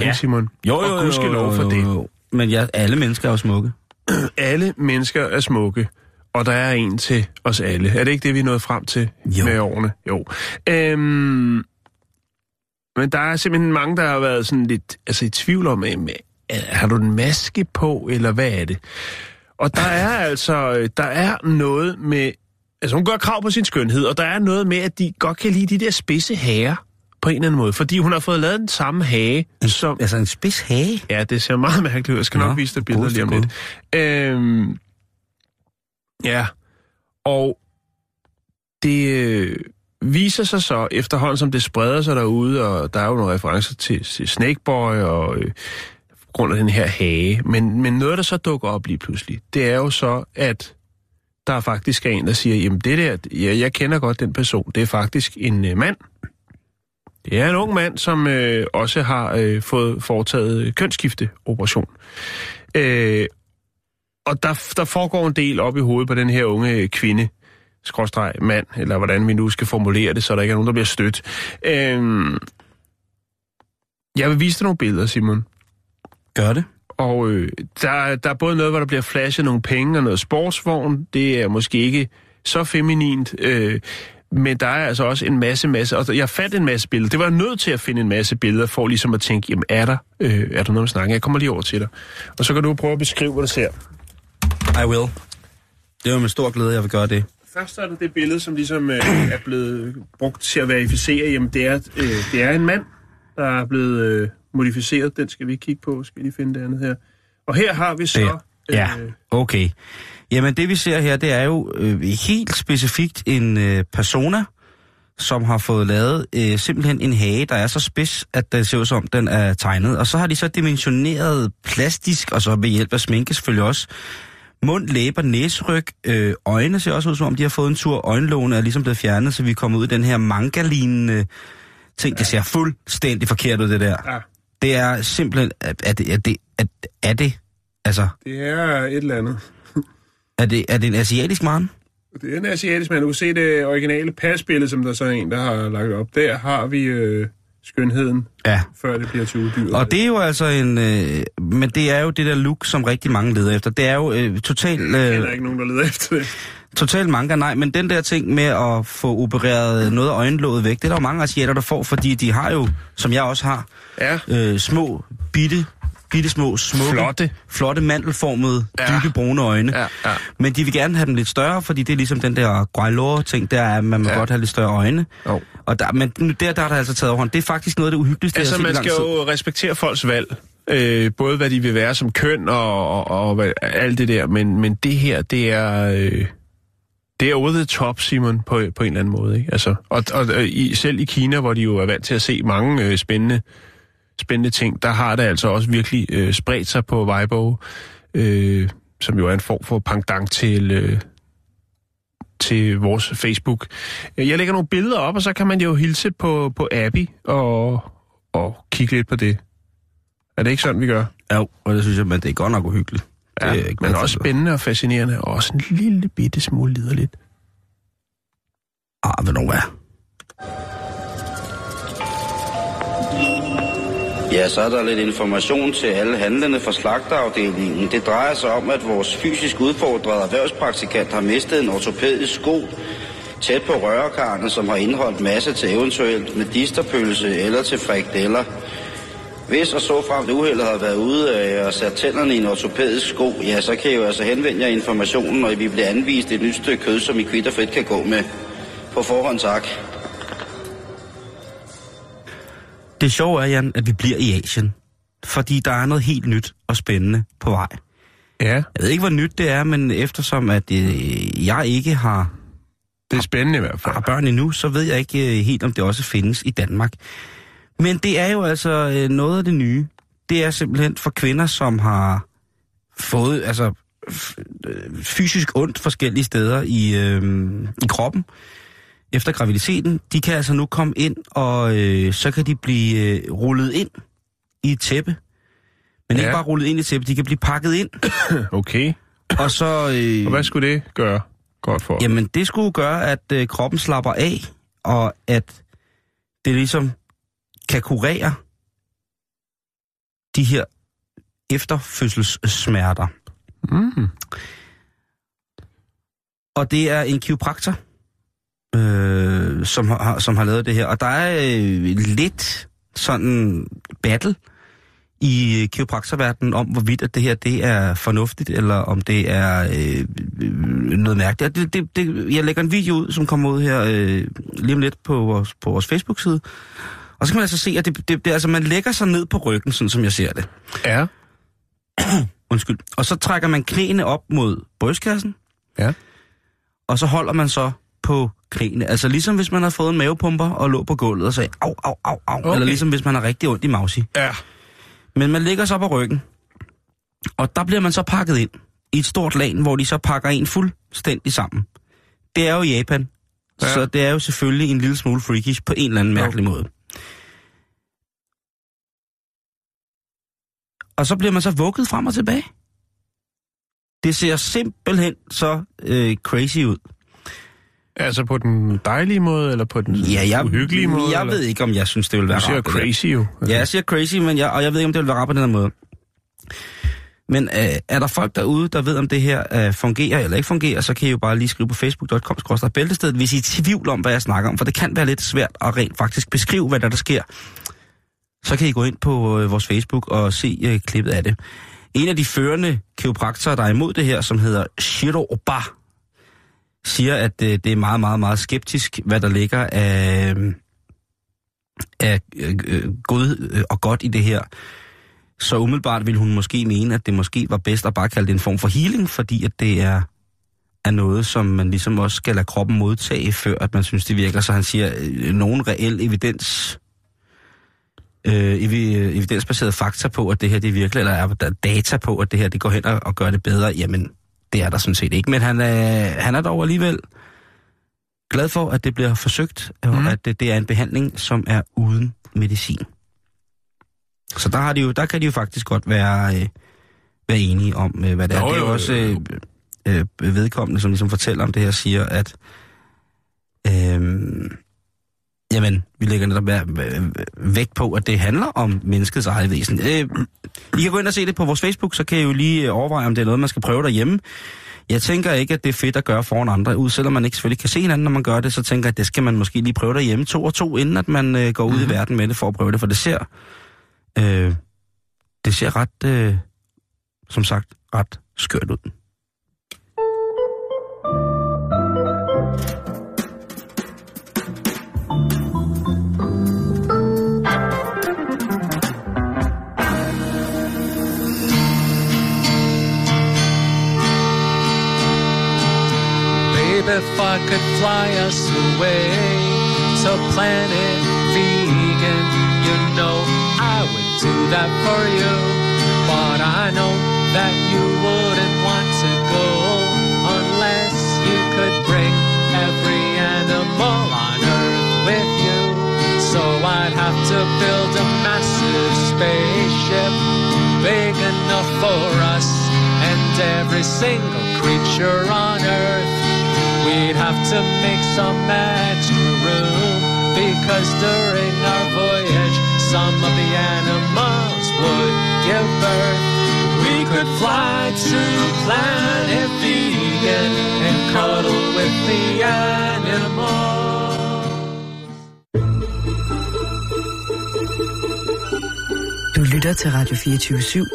Ja. Simon? Jo, Og jo, jo, gudskelov for jo, det. jo. Men ja, alle mennesker er jo smukke. alle mennesker er smukke, og der er en til os alle. Er det ikke det, vi er nået frem til Jo. med årene? Jo. Øhm, men der er simpelthen mange, der har været sådan lidt altså, i tvivl om, øh, med, øh, har du en maske på, eller hvad er det? Og der er altså, øh, der er noget med, altså hun gør krav på sin skønhed, og der er noget med, at de godt kan lide de der spidse hager på en eller anden måde, fordi hun har fået lavet den samme hage, som... Altså en spids hage. Ja, det ser meget mærkeligt ud. Jeg skal Nå, nok vise dig billeder lige om lidt. Øhm, ja, og det øh, viser sig så efterhånden, som det spreder sig derude, og der er jo nogle referencer til, til Snakeboy og øh, grund af den her hage. Men, men noget, der så dukker op lige pludselig, det er jo så, at der faktisk er en, der siger, jamen det der, ja, jeg kender godt den person, det er faktisk en øh, mand. Det er en ung mand, som øh, også har øh, fået foretaget kønsskifteoperation. Øh, og der, der foregår en del op i hovedet på den her unge kvinde, skråstreg mand, eller hvordan vi nu skal formulere det, så der ikke er nogen, der bliver stødt. Øh, jeg vil vise dig nogle billeder, Simon. Gør det. Og øh, der, der er både noget, hvor der bliver flashet nogle penge og noget sportsvogn. Det er måske ikke så feminint. Øh, men der er altså også en masse, masse... Og jeg fandt en masse billeder. Det var jeg nødt til at finde en masse billeder, for ligesom at tænke, jamen er der, øh, er der noget at snakke? Jeg kommer lige over til dig. Og så kan du prøve at beskrive, hvad du ser. I will. Det var med stor glæde, jeg vil gøre det. Først er der det billede, som ligesom øh, er blevet brugt til at verificere, jamen det er, øh, det er en mand, der er blevet øh, modificeret. Den skal vi kigge på. Skal vi lige finde det andet her. Og her har vi så... Der. Ja, Øh, okay. Jamen det vi ser her, det er jo øh, helt specifikt en øh, persona, som har fået lavet øh, simpelthen en hage, der er så spids, at den ser ud som, den er tegnet. Og så har de så dimensioneret plastisk, og så ved hjælp af sminke selvfølgelig også, mund, læber, næseryg, øh, øjne ser også ud som om, de har fået en tur. Øjenlågene er ligesom blevet fjernet, så vi kommer ud i den her manga-lignende ting. Det ser fuldstændig forkert ud, det der. ja, Det er simpelthen, er, er, det, er, det, er, er det, altså, det er et eller andet. Er det, er det en asiatisk mand? Det er en asiatisk mand. Du kan se det originale pasbillede, som der så er en, der har lagt op. Der har vi øh, skønheden, Ja. før det bliver til uddyret. Og det er jo altså en... Øh, men det er jo det der look, som rigtig mange leder efter. Det er jo øh, totalt... Der er Øh, ikke nogen, der leder efter det. total manga, nej, men den der ting med at få opereret noget af øjenlåget væk, det er der jo mange asiater, der får, fordi de har jo, som jeg også har, Ja. øh, små, bitte, bitte små, smukke, Flotte. flotte mandelformede, Ja. dybe brune øjne. Ja, ja. Men de vil gerne have dem lidt større, fordi det er ligesom den der Guaylor-ting, der er, at man må Ja. godt have lidt større øjne. Jo. Og der, men der, der er der altså taget overhånd. Det er faktisk noget af det uhyggeligste, Altså, jeg har man set i skal jo respektere folks valg. Øh, både hvad de vil være som køn og, og, og hvad, alt det der. Men, men det her, det er... Øh, det er over the top, Simon, på, på en eller anden måde. Ikke? Altså, og og øh, i, selv i Kina, hvor de jo er vant til at se mange øh, spændende, spændende ting, der har det altså også virkelig øh, spredt sig på Weibo, øh, som jo er en form for pendant til, øh, til vores Facebook. Jeg lægger nogle billeder op, og så kan man jo hilse på, på Abby og, og kigge lidt på det. Er det ikke sådan, vi gør? Jo, og det synes jeg, men det er godt nok uhyggeligt. Ja, det er ikke men også spændende og fascinerende, og også en lille bitte smule liderligt. Ah, Ah, ved du hvad? Ja, så er der lidt information til alle handlende fra slagterafdelingen. Det drejer sig om, at vores fysisk udfordrede erhvervspraktikant har mistet en ortopædisk sko tæt på rørekarne, som har indeholdt masse til eventuelt medisterpølse eller til frikdeller. Hvis og så frem det uheldet har været ude af og sat tænderne i en ortopædisk sko, ja, så kan I jo altså henvende jer informationen, og vi bliver anvist et nyt stykke kød, som I kvitterfrit kan gå med. På forhånd tak. Det sjove er, Jan, at vi bliver i Asien. Fordi der er noget helt nyt og spændende på vej. Ja, Jeg ved ikke, hvor nyt det er, men eftersom at øh, jeg ikke har, det er spændende i hvert fald. har børn endnu, så ved jeg ikke øh, helt, om det også findes i Danmark. Men det er jo altså øh, noget af det nye. Det er simpelthen for kvinder, som har fået altså, øh, fysisk ondt forskellige steder i, øh, i kroppen efter graviditeten. De kan altså nu komme ind, og øh, så kan de blive øh, rullet ind i et tæppe. Men ja. Ikke bare rullet ind i et tæppe, de kan blive pakket ind. Okay. Og så... Øh, Og hvad skulle det gøre godt for? Jamen, det skulle gøre, at øh, kroppen slapper af, og at det ligesom kan kurere de her efterfødselssmerter. Mm. Og det er en kiropraktor, øh, som, har, som har lavet det her. Og der er øh, lidt sådan battle i øh, kiropraktorverdenen om, hvorvidt at det her det er fornuftigt, eller om det er øh, øh, noget mærkeligt. Det, det, det, jeg lægger en video ud, som kommer ud her øh, lige om lidt på vores, på vores Facebook-side. Og så kan man altså se, at det, det, det, altså, man lægger sig ned på ryggen, sådan som jeg ser det. Ja. Undskyld. Og så trækker man knæene op mod brystkassen. Ja. Og så holder man så på knæene. Altså ligesom hvis man har fået en mavepumper og lå på gulvet og sagde au, au, au, au. Okay. Eller ligesom hvis man har rigtig ondt i mausi. Ja. Men man ligger så på ryggen. Og der bliver man så pakket ind i et stort lag, hvor de så pakker en fuldstændig sammen. Det er jo Japan. Ja. Så det er jo selvfølgelig en lille smule freakish på en eller anden mærkelig måde. Og så bliver man så vugget frem og tilbage. Det ser simpelthen så øh, crazy ud. Altså på den dejlige måde, eller på den Ja, jeg, uhyggelige måde? jeg eller? ved ikke, om jeg synes, det vil være Du siger rart, crazy jo. Altså, Ja, jeg siger crazy, men jeg, og jeg ved ikke, om det vil være rart på den her måde. Men øh, er der folk derude, der ved, om det her øh, fungerer eller ikke fungerer, så kan I jo bare lige skrive på facebook.com bæltestedet, hvis I er i tvivl om, hvad jeg snakker om. For det kan være lidt svært at rent faktisk beskrive, hvad der, der sker. Så kan I gå ind på øh, vores Facebook og se øh, klippet af det. En af de førende kiropraktorer, der er imod det her, som hedder Shiro Oba, siger, at det, det er meget, meget, meget skeptisk, hvad der ligger af, øhm, af øh, øh god øh, og godt i det her. Så umiddelbart vil hun måske mene, at det måske var bedst at bare kalde det en form for healing, fordi at det er, er noget, som man ligesom også skal lade kroppen modtage, før at man synes, det virker. Så han siger, øh, nogen reel evidens, øh, evi- øh, evidensbaseret fakta på, at det her det virker, eller er der data på, at det her det går hen og, og gør det bedre, jamen det er der sådan set ikke. Men han er, han er dog alligevel glad for, at det bliver forsøgt, og Mhm. at det, det er en behandling, som er uden medicin. Så der, har de jo, der kan de jo faktisk godt være, øh, være enige om, øh, hvad det er. Jo, det er jo også jo, øh, øh, vedkommende, som ligesom fortæller om det her, siger, at øh, jamen, vi lægger netop øh, vægt på, at det handler om menneskets eget væsen. Øh, I kan gå ind og se det på vores Facebook, så kan I jo lige øh, overveje, om det er noget, man skal prøve derhjemme. Jeg tænker ikke, at det er fedt at gøre foran andre ud, selvom man ikke selvfølgelig kan se hinanden, når man gør det, så tænker jeg, at det skal man måske lige prøve derhjemme to og to, inden at man øh, går ud mm-hmm. i verden med det for at prøve det, for det ser, øh, det ser ret, øh, som sagt, ret skørt ud. if I could fly us away to planet vegan, you know I would do that for you. But I know that you wouldn't want to go unless you could bring every animal on Earth with you. So I'd have to build a massive spaceship big enough for us and every single creature on Earth. We'd have to make some extra room because during our voyage, some of the animals would give birth. We could fly to planet vegan and cuddle with the animals. Du lytter til Radio 24 /7.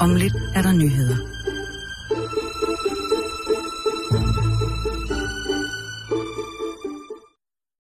Om lidt er der nyheder.